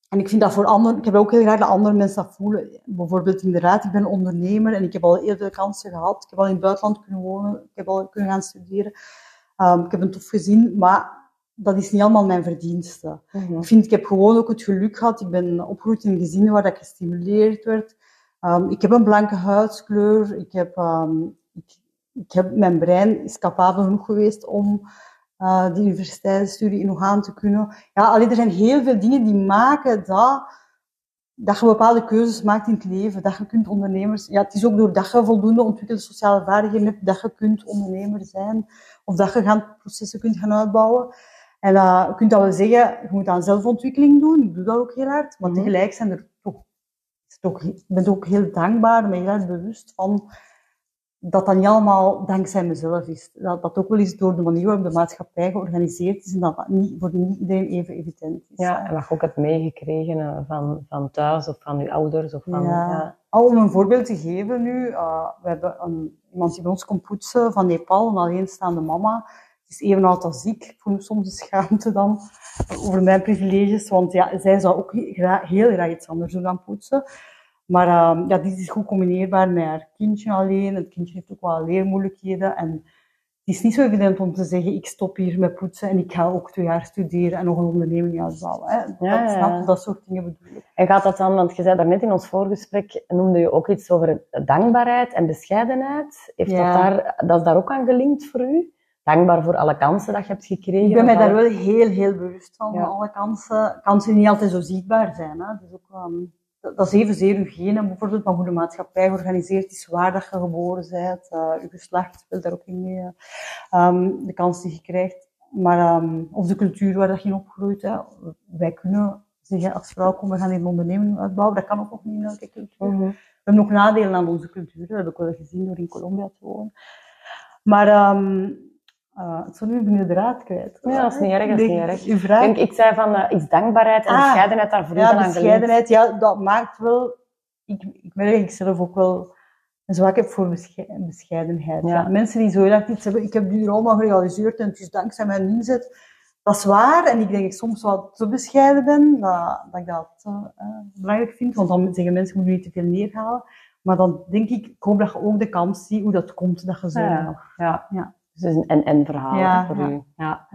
Speaker 2: en ik vind dat voor anderen, ik heb ook heel graag dat andere mensen dat voelen. Bijvoorbeeld inderdaad, ik ben ondernemer en ik heb al heel veel kansen gehad. Ik heb al in het buitenland kunnen wonen, ik heb al kunnen gaan studeren. Ehm, ik heb een tof gezin, maar dat is niet allemaal mijn verdienste. Ik vind, ik heb gewoon ook het geluk gehad. Ik ben opgegroeid in een gezin waar dat gestimuleerd werd. Ehm, ik heb een blanke huidskleur. Ik heb, ehm, ik, ik heb, mijn brein is capabel genoeg geweest om eh die universiteitsstudie in aan te kunnen. Ja, alleen er zijn heel veel dingen die maken dat, dat je bepaalde keuzes maakt in het leven. Dat je kunt ondernemers... Ja, het is ook doordat je voldoende ontwikkelde sociale vaardigheden hebt, dat je kunt ondernemer zijn. Of dat je gaan, processen kunt gaan uitbouwen. En eh, je kunt dat wel zeggen, je moet aan zelfontwikkeling doen. Ik doe dat ook heel hard. Maar
Speaker 1: Mhm.
Speaker 2: tegelijk zijn er toch, is het ook, ik ben ook heel dankbaar, en heel erg bewust van dat dat niet allemaal dankzij mezelf is. Dat dat ook wel eens door de manier waarop de maatschappij georganiseerd is en dat dat niet, voor niet iedereen even evident is.
Speaker 1: Ja, en wat je ook hebt meegekregen eh, van, van thuis of van je ouders. Of van,
Speaker 2: Ja.
Speaker 1: ja.
Speaker 2: Al om een voorbeeld te geven nu, eh, we hebben een, iemand die bij ons komt poetsen van Nepal, een alleenstaande mama. Ze is even oud als ik. Ik voel me soms de schaamte dan over mijn privileges, want ja, zij zou ook he- gra- heel graag iets anders doen dan poetsen. Maar ehm, ja, dit is goed combineerbaar met haar kindje alleen. Het kindje heeft ook wel leermoeilijkheden. En het is niet zo evident om te zeggen, ik stop hier met poetsen en ik ga ook twee jaar studeren en nog een onderneming. Hè.
Speaker 1: Ja,
Speaker 2: dat,
Speaker 1: ja,
Speaker 2: snap dat soort dingen bedoel ik.
Speaker 1: En gaat dat dan, want je zei daarnet in ons voorgesprek, noemde je ook iets over dankbaarheid en bescheidenheid. Heeft
Speaker 2: Ja.
Speaker 1: dat, daar, dat is daar ook aan gelinkt voor u? Dankbaar voor alle kansen dat je hebt gekregen?
Speaker 2: Ik ben mij daar
Speaker 1: alle-
Speaker 2: wel heel, heel bewust van,
Speaker 1: Ja.
Speaker 2: alle kansen. Kansen die niet altijd zo zichtbaar zijn. Hè. Dus ook, ehm, dat, dat is evenzeer uw genen, bijvoorbeeld, maar hoe de maatschappij georganiseerd is, waar dat je geboren bent, uh, uw geslacht speelt daar ook in mee. hè. Ehm, de kans die je krijgt. Maar, ehm, of de cultuur waar dat je in opgroeit. Hè. Wij kunnen zeggen, als vrouw, kom, we gaan hier een onderneming uitbouwen. Dat kan ook nog niet in elke cultuur.
Speaker 1: Mhm.
Speaker 2: We hebben nog nadelen aan onze cultuur. Dat heb ik wel gezien door in Colombia te wonen. Maar ehm uh, het nu ben je de draad kwijt.
Speaker 1: Ja, dat is niet erg, dat is niet erg.
Speaker 2: Vraag?
Speaker 1: Ik, ik zei van uh, iets dankbaarheid en
Speaker 2: Ah,
Speaker 1: bescheidenheid daar voor u
Speaker 2: ja,
Speaker 1: aan
Speaker 2: bescheidenheid, ja, dat maakt wel... Ik, ik merk ik zelf ook wel een zwak heb voor besche- bescheidenheid.
Speaker 1: Ja.
Speaker 2: Ja. Mensen die zo heel erg iets hebben, ik heb die allemaal gerealiseerd en het is dankzij mijn inzet. Dat is waar, en ik denk dat ik soms wat te bescheiden ben, dat, dat ik dat eh, eh, belangrijk vind, want dan zeggen mensen, moet je niet te veel neerhalen. Maar dan denk ik, ik hoop dat je ook de kans ziet hoe dat komt, dat je zo
Speaker 1: Ja.
Speaker 2: nog...
Speaker 1: Ja.
Speaker 2: Ja.
Speaker 1: Dus een en-en verhaal
Speaker 2: Ja,
Speaker 1: voor
Speaker 2: ja.
Speaker 1: u. Ja.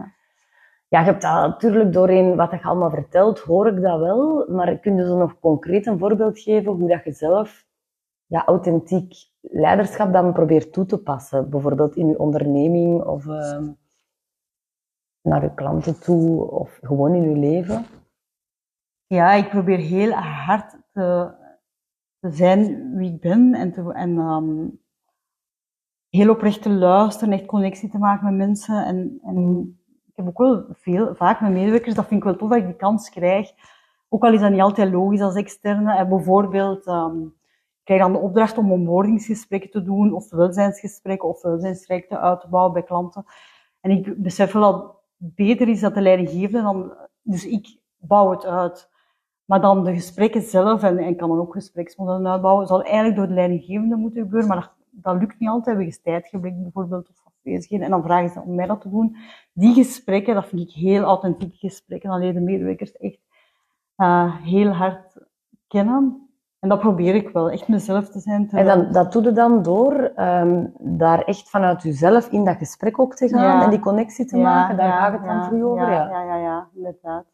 Speaker 2: Ja.
Speaker 1: je hebt dat natuurlijk doorheen wat je allemaal vertelt, hoor ik dat wel. Maar kun je zo nog concreet een voorbeeld geven hoe dat je zelf ja, authentiek leiderschap dan probeert toe te passen? Bijvoorbeeld in je onderneming of ehm, naar je klanten toe of gewoon in je leven?
Speaker 2: Ja, ik probeer heel hard te, te zijn wie ik ben en, te, en ehm, heel oprecht te luisteren, echt connectie te maken met mensen en, en ik heb ook wel veel, vaak met medewerkers, dat vind ik wel tof dat ik die kans krijg. Ook al is dat niet altijd logisch als externe. En bijvoorbeeld, um, ik krijg dan de opdracht om onboardingsgesprekken te doen, of welzijnsgesprekken, of welzijnstrajecten uit te bouwen bij klanten. En ik besef wel dat het beter is dat de leidinggevende dan, dus ik bouw het uit. Maar dan de gesprekken zelf, en, en kan dan ook gespreksmodellen uitbouwen, zal eigenlijk door de leidinggevende moeten gebeuren, maar dat lukt niet altijd. We hebben tijdgebrek bijvoorbeeld, of afwezigheden, en dan vragen ze om mij dat te doen. Die gesprekken, dat vind ik heel authentieke gesprekken, dan leren medewerkers echt uh, heel hard kennen. En dat probeer ik wel, echt mezelf te zijn.
Speaker 1: En dan, dat doe je dan door um, daar echt vanuit jezelf in dat gesprek ook te gaan en die connectie te maken, daar gaat het dan voor over.
Speaker 2: Ja, ja, ja, ja, inderdaad.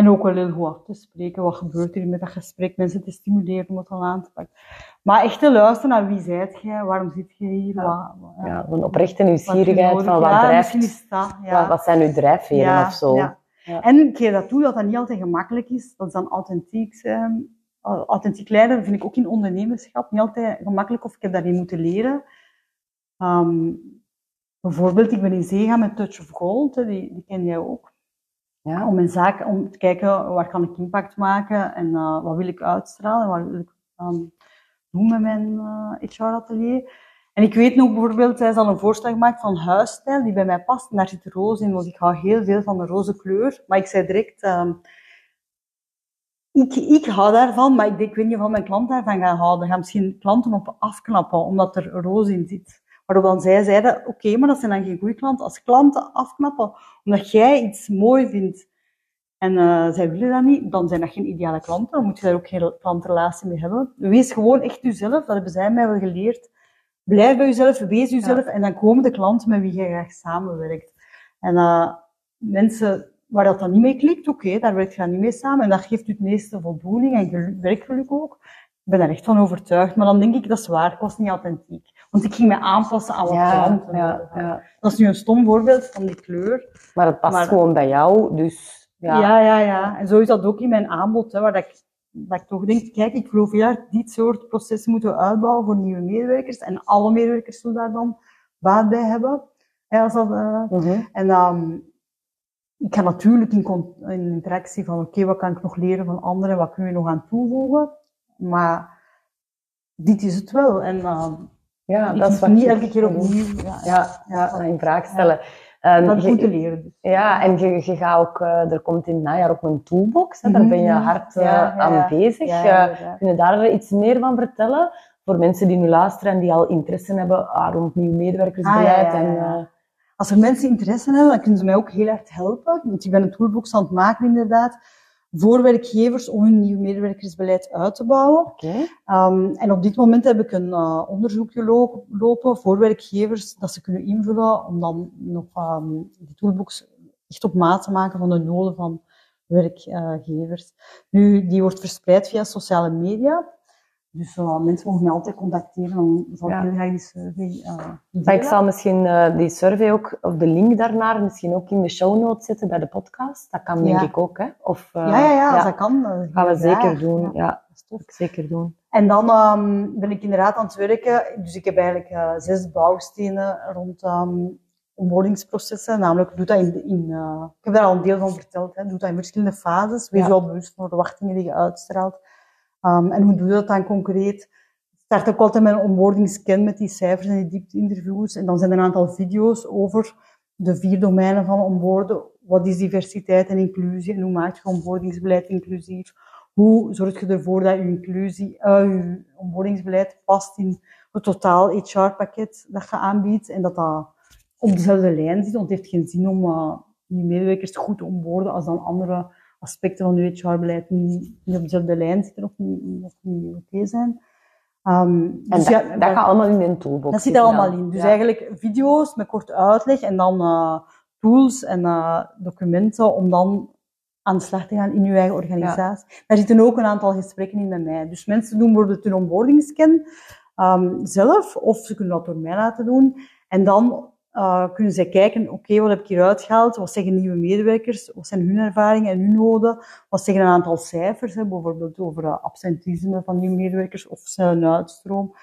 Speaker 2: Ja. En ook wel heel goed af te spreken. Wat gebeurt er met dat gesprek? Mensen te stimuleren om het al aan te pakken. Maar echt te luisteren naar wie zijt jij? Waarom zit je hier?
Speaker 1: Ja, wat, ja. een oprechte nieuwsgierigheid van wat drijft. Is dat, wat, wat, zijn uw drijfveren of zo? Ja.
Speaker 2: En keer dat doe, dat dat niet altijd gemakkelijk is. Dat is dan authentiek zijn. Authentiek leiden vind ik ook in ondernemerschap niet altijd gemakkelijk of ik heb daarin moeten leren. Um, bijvoorbeeld, ik ben in zee gaan met Touch of Gold, die, die ken jij ook. Ja, om mijn zaak, om te kijken waar kan ik impact maken en uh, wat wil ik uitstralen, wat wil ik um, doen met mijn uh, HR-atelier. En ik weet nog bijvoorbeeld, zij zal een voorstel gemaakt van huisstijl die bij mij past. En daar zit roze in, want ik hou heel veel van de roze kleur. Maar ik zei direct, um, ik, ik hou daarvan, maar ik, denk, ik weet niet of mijn klant daarvan gaan houden. Gaan misschien klanten op afknappen, omdat er roze in zit. Waarop dan zij zeiden, oké, okay, maar dat zijn dan geen goede klanten. Als klanten afknappen, omdat jij iets mooi vindt, en uh, zij willen dat niet, dan zijn dat geen ideale klanten. Dan moet je daar ook geen klantrelatie mee hebben. Wees gewoon echt jezelf, dat hebben zij mij wel geleerd. Blijf bij jezelf, wees jezelf, ja. en dan komen de klanten met wie je graag samenwerkt. En uh, mensen waar dat dan niet mee klikt, oké, okay, daar werkt je dan niet mee samen. En dat geeft je het meeste voldoening en werkgeluk ook. Ik ben daar echt van overtuigd. Maar dan denk ik, dat is waar, het was niet authentiek. Want ik ging me aanpassen aan wat ja, klanten. Ja, ja. Dat is nu een stom voorbeeld van die kleur.
Speaker 1: Maar het past maar, gewoon bij jou, dus...
Speaker 2: Ja. ja, ja, ja. En zo is dat ook in mijn aanbod, hè, waar dat ik, dat ik toch denk, kijk, ik geloof hard, dit soort processen moeten we uitbouwen voor nieuwe medewerkers. En alle medewerkers zullen daar dan baat bij hebben. Ja, als dat, uh, mm -hmm. En um, ik ga natuurlijk in, in interactie van, oké, okay, wat kan ik nog leren van anderen, wat kunnen we nog aan toevoegen? Maar dit is het wel. En uh,
Speaker 1: ja, dat is
Speaker 2: wat niet elke keer opnieuw
Speaker 1: ja, ja, ja, in vraag stellen.
Speaker 2: Ja. Um, dat moet je leren. Dus.
Speaker 1: Ja, en je, je gaat ook, uh, er komt in het najaar ook een toolbox, hè, daar ben je hard uh, ja, aan bezig. Ja, uh, kun je daar iets meer van vertellen? Voor mensen die nu luisteren en die al interesse hebben ah, rond nieuw medewerkersbeleid.
Speaker 2: Ah,
Speaker 1: en,
Speaker 2: Als er mensen interesse hebben, dan kunnen ze mij ook heel erg helpen. Want ik ben een toolbox aan het maken inderdaad voor werkgevers om hun nieuw medewerkersbeleid uit te bouwen.
Speaker 1: Okay.
Speaker 2: Um, en op dit moment heb ik een uh, onderzoekje lopen voor werkgevers dat ze kunnen invullen om dan nog um, die toolbox echt op maat te maken van de noden van werkgevers. Nu, die wordt verspreid via sociale media. Dus uh, mensen mogen mij altijd contacteren, dan zal ik ja. heel graag die survey uh,
Speaker 1: Ik zal misschien uh, die survey ook, of de link daarnaar, misschien ook in de show notes zetten bij de podcast. Dat kan denk ik ook, hè? Of,
Speaker 2: ja, ja, ja, als dat kan.
Speaker 1: gaan we zeker doen, ja. Dat zeker doen.
Speaker 2: En dan um, ben ik inderdaad aan het werken. Dus ik heb eigenlijk zes bouwstenen rond um. Namelijk, doe dat in, in ik heb daar al een deel van verteld, hè. doe dat in verschillende fases. Wees wel bewust van de verwachtingen die je uitstraalt. Um, en hoe doe je dat dan concreet? Ik start ook altijd met een onboardingscan met die cijfers en die diepte-interviews. En dan zijn er een aantal video's over de vier domeinen van onboorden. Wat is diversiteit en inclusie? En hoe maak je onboardingsbeleid inclusief? Hoe zorg je ervoor dat je inclusie, uh, je onboardingsbeleid past in het totaal HR-pakket dat je aanbiedt en dat dat op dezelfde lijn zit? Want het heeft geen zin om uh, je medewerkers goed te onboorden als dan andere aspecten van uw HR-beleid niet, niet op dezelfde lijn zitten of niet, niet oké okay zijn. Um,
Speaker 1: en dus dat, ja, dat gaat allemaal in een toolbox.
Speaker 2: Dat zit er allemaal in. Dus ja. eigenlijk video's met korte uitleg en dan uh, tools en uh, documenten om dan aan de slag te gaan in uw eigen organisatie. Ja. Daar zitten ook een aantal gesprekken in met mij. Dus mensen doen bijvoorbeeld een onboardingscan um, zelf, of ze kunnen dat door mij laten doen. En dan uh, kunnen zij kijken, oké, okay, wat heb ik hieruit gehaald? Wat zeggen nieuwe medewerkers? Wat zijn hun ervaringen en hun noden? Wat zeggen een aantal cijfers, hè, bijvoorbeeld over uh, absentisme van nieuwe medewerkers of zijn uitstroom?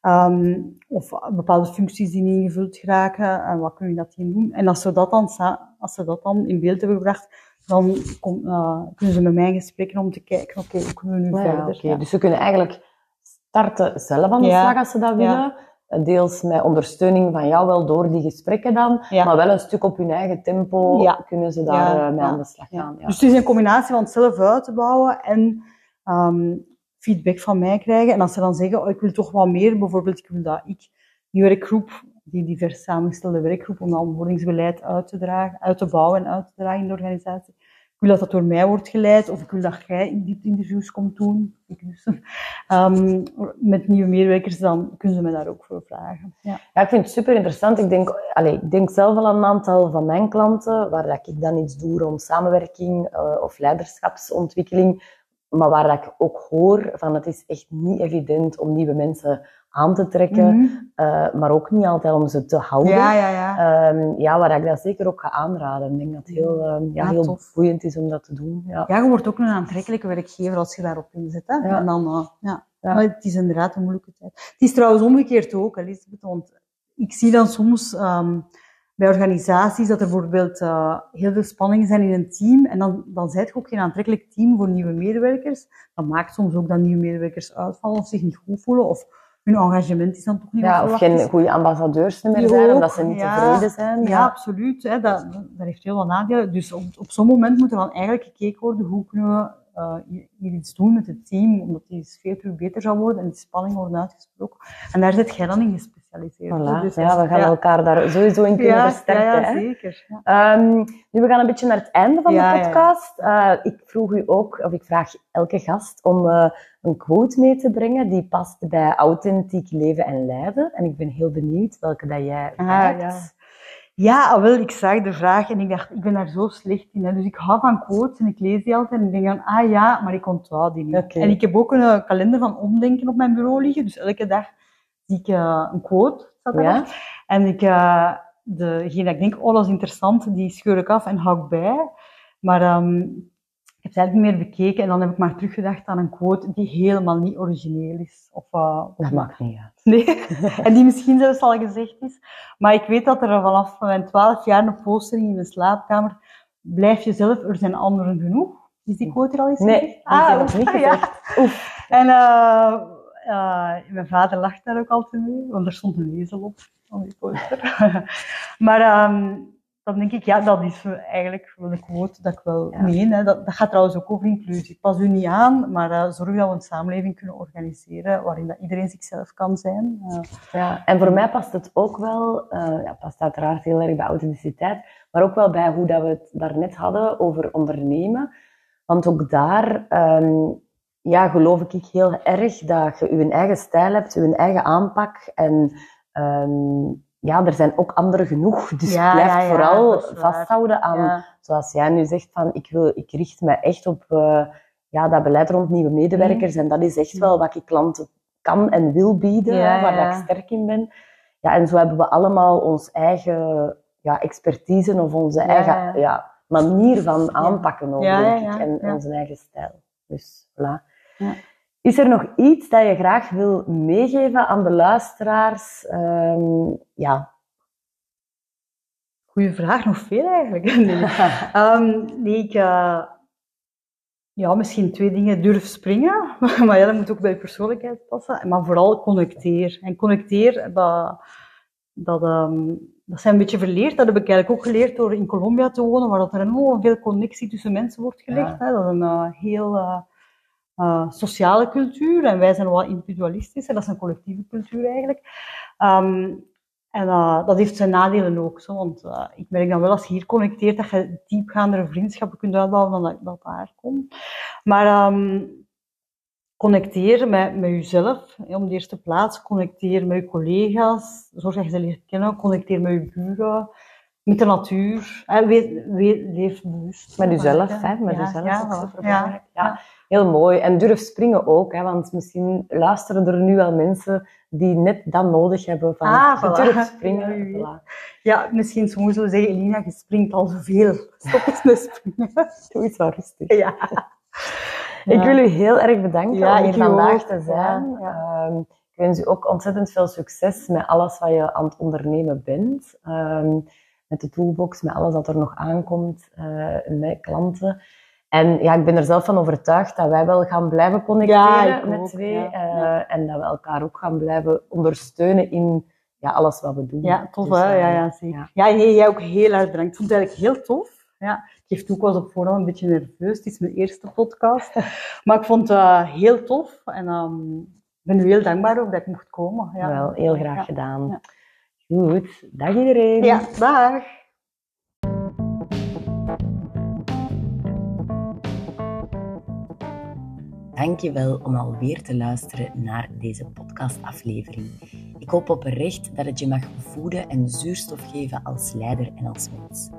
Speaker 2: Ehm, of bepaalde functies die niet ingevuld geraken, en wat kun je dat hier doen? En als ze dat dan, als ze dat dan in beeld hebben gebracht, dan kom, uh, kunnen ze met mij in gesprek om te kijken, oké, hoe kunnen we nu verder?
Speaker 1: Ja. Dus ze kunnen eigenlijk starten zelf aan de slag als ze dat willen. Deels met ondersteuning van jou wel door die gesprekken dan, maar wel een stuk op hun eigen tempo kunnen ze daar uh, mee aan de slag gaan.
Speaker 2: Dus het is een combinatie van het zelf uit te bouwen en um, feedback van mij krijgen. En als ze dan zeggen, oh, ik wil toch wat meer, bijvoorbeeld ik wil dat ik die werkgroep, die divers samengestelde werkgroep, om dat onboardingsbeleid uit te dragen, uit te bouwen en uit te dragen in de organisatie. Wil dat dat door mij wordt geleid, of ik wil dat jij in interviews komt doen, dus, um, [LAUGHS] met nieuwe medewerkers, dan kunnen ze me daar ook voor vragen.
Speaker 1: Ja, ik vind het super interessant. Ik denk, allez, ik denk zelf al aan een aantal van mijn klanten, waar dat ik dan iets doe rond samenwerking uh, of leiderschapsontwikkeling, maar waar dat ik ook hoor van het is echt niet evident om nieuwe mensen aan te trekken, mm maar ook niet altijd om ze te houden.
Speaker 2: Ja, ja, ja.
Speaker 1: Um, ja, waar ik dat zeker ook ga aanraden. Ik denk dat het heel, um, ja, heel boeiend is om dat te doen. Ja.
Speaker 2: ja, je wordt ook een aantrekkelijke werkgever als je daarop inzet. Hè? En dan, uh, ja. ja. het is inderdaad een moeilijke tijd. Het is trouwens omgekeerd ook, Elisabeth, want ik zie dan soms... Um, bij organisaties dat er bijvoorbeeld uh, heel veel spanningen zijn in een team en dan, dan zijt je ook geen aantrekkelijk team voor nieuwe medewerkers. Dat maakt soms ook dat nieuwe medewerkers uitvallen of zich niet goed voelen of hun engagement is dan toch niet
Speaker 1: Ja, of geen goede ambassadeurs meer zijn, omdat ze niet tevreden zijn.
Speaker 2: Ja, ja absoluut. Hè, dat, dat heeft heel wat nadelen. Dus op, op zo'n moment moet er dan eigenlijk gekeken worden hoe kunnen we uh, hier iets doen met het team, omdat die sfeer beter zou worden en die spanning worden uitgesproken. En daar zit jij dan in gespecialiseerd.
Speaker 1: Voilà. Dus, ja, we gaan elkaar daar sowieso in kunnen versterken.
Speaker 2: Ja,
Speaker 1: ja
Speaker 2: zeker.
Speaker 1: Um, nu, we gaan een beetje naar het einde van de podcast. Uh, ik vroeg u ook, of ik vraag elke gast om uh, een quote mee te brengen die past bij authentiek leven en lijden. En ik ben heel benieuwd welke dat jij ah, hebt.
Speaker 2: Ja, wel, ik zag de vraag en ik dacht, ik ben daar zo slecht in. Hè. Dus ik hou van quotes en ik lees die altijd en ik denk dan, ah ja, maar ik onthoud die niet. En ik heb ook een uh, kalender van omdenken op mijn bureau liggen. Dus elke dag zie ik uh, een quote. Staat ja? En ik, uh, degene dat ik denk, oh dat is interessant, die scheur ik af en hou ik bij. Maar um, ik heb het eigenlijk niet meer bekeken en dan heb ik maar teruggedacht aan een quote die helemaal niet origineel is. Of, uh,
Speaker 1: dat maakt niet uit. [LAUGHS]
Speaker 2: Nee, en die misschien zelfs al gezegd is. Maar ik weet dat er vanaf mijn twaalf jaar een poster in mijn slaapkamer blijf jezelf, er zijn anderen genoeg. Is die quote er al eens
Speaker 1: Nee, die ah, is niet [LAUGHS] gezegd.
Speaker 2: Ja. Oef. En uh, uh, mijn vader lacht daar ook altijd mee, want er stond een ezel op, op die poster. [LAUGHS] maar um, dan denk ik, ja, dat is eigenlijk wel een quote dat ik wel ja. meen. Hè. Dat, dat gaat trouwens ook over inclusie. Pas u niet aan, maar uh, zorg dat we een samenleving kunnen organiseren waarin dat iedereen zichzelf kan zijn. Uh,
Speaker 1: ja, en voor mij past het ook wel, uh, ja, past uiteraard heel erg bij authenticiteit, maar ook wel bij hoe dat we het daarnet hadden over ondernemen. Want ook daar um, ja, geloof ik heel erg dat je je eigen stijl hebt, je eigen aanpak en um, ja, er zijn ook anderen genoeg. Dus ja, blijf ja, vooral vasthouden aan, zoals jij nu zegt, van ik, wil, ik richt me echt op uh, ja, dat beleid rond nieuwe medewerkers. En dat is echt wel wat ik klanten kan en wil bieden, waar ik sterk in ben. Ja, en zo hebben we allemaal ons eigen ja, expertise of onze eigen ja. manier van aanpakken, ook, denk ik. En onze eigen stijl. Dus voilà. Is er nog iets dat je graag wil meegeven aan de luisteraars? Um, ja.
Speaker 2: Goeie vraag, nog veel eigenlijk. [LAUGHS] Nee, um, nee ik, uh, ja, misschien twee dingen. Durf springen, [LAUGHS] maar ja, dat moet ook bij je persoonlijkheid passen. Maar vooral connecteer. En connecteer, dat, dat, um, dat zijn een beetje verleerd. Dat heb ik eigenlijk ook geleerd door in Colombia te wonen, waar dat er enorm veel connectie tussen mensen wordt gelegd. Ja. Hè. Dat is een uh, heel... Uh, uh, sociale cultuur en wij zijn wat individualistisch en dat is een collectieve cultuur eigenlijk. Um, en uh, dat heeft zijn nadelen ook, zo, want uh, ik merk dan wel als je hier connecteert dat je diepgaandere vriendschappen kunt uitbouwen dan dat, dat daar komt. Maar um, connecteer met, met jezelf, om de eerste plaats, connecteer met je collega's, zorg dat je ze leert kennen, connecteer met je buren, met de natuur, hè, weet, weet, leef bewust.
Speaker 1: Met jezelf, hè, met jezelf. Ja, ja, ja, heel mooi. En durf springen ook, hè, want misschien luisteren er nu wel mensen die net dat nodig hebben van
Speaker 2: ah, voilà.
Speaker 1: durf springen. [LAUGHS] Ja,
Speaker 2: ja, misschien zullen zeggen, Elina, je springt al zoveel. Stop eens met springen. [LAUGHS]
Speaker 1: Doe iets wel rustig.
Speaker 2: Ja.
Speaker 1: Ik wil u heel erg bedanken om hier vandaag te zijn. Um, ik wens u ook ontzettend veel succes met alles wat je aan het ondernemen bent. Ehm, met de toolbox, met alles wat er nog aankomt, uh, met klanten. En ja, ik ben er zelf van overtuigd dat wij wel gaan blijven connecteren met twee. Uh, en dat we elkaar ook gaan blijven ondersteunen in ja, alles wat we doen.
Speaker 2: Ja, tof dus, hè? Ja, ja, zeker. Ja, ja jij ook heel erg bedankt. Ik vond het eigenlijk heel tof. Ja, ik geef toe, ik was op voorhand een beetje nerveus. Het is mijn eerste podcast. [LAUGHS] maar ik vond het uh, heel tof. En um, ik ben u heel dankbaar ook dat ik mocht komen.
Speaker 1: Ja. Wel, heel graag gedaan. Goed, dag iedereen.
Speaker 2: Ja, dag.
Speaker 1: Dankjewel om alweer te luisteren naar deze podcastaflevering. Ik hoop oprecht dat het je mag voeden en zuurstof geven als leider en als mens.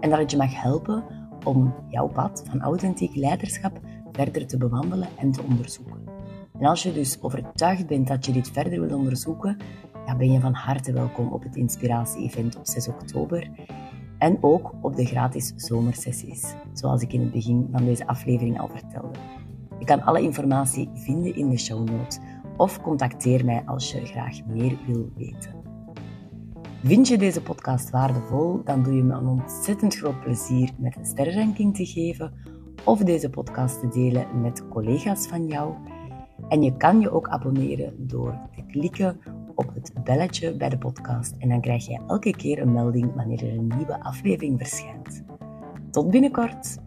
Speaker 1: En dat het je mag helpen om jouw pad van authentiek leiderschap verder te bewandelen en te onderzoeken. En als je dus overtuigd bent dat je dit verder wil onderzoeken, ja, ben je van harte welkom op het Inspiratie-event op 6 oktober. En ook op de gratis zomersessies, zoals ik in het begin van deze aflevering al vertelde. Je kan alle informatie vinden in de show notes of contacteer mij als je graag meer wil weten. Vind je deze podcast waardevol, dan doe je me een ontzettend groot plezier met een sterrenranking te geven of deze podcast te delen met collega's van jou. En je kan je ook abonneren door te klikken op het belletje bij de podcast en dan krijg je elke keer een melding wanneer er een nieuwe aflevering verschijnt. Tot binnenkort!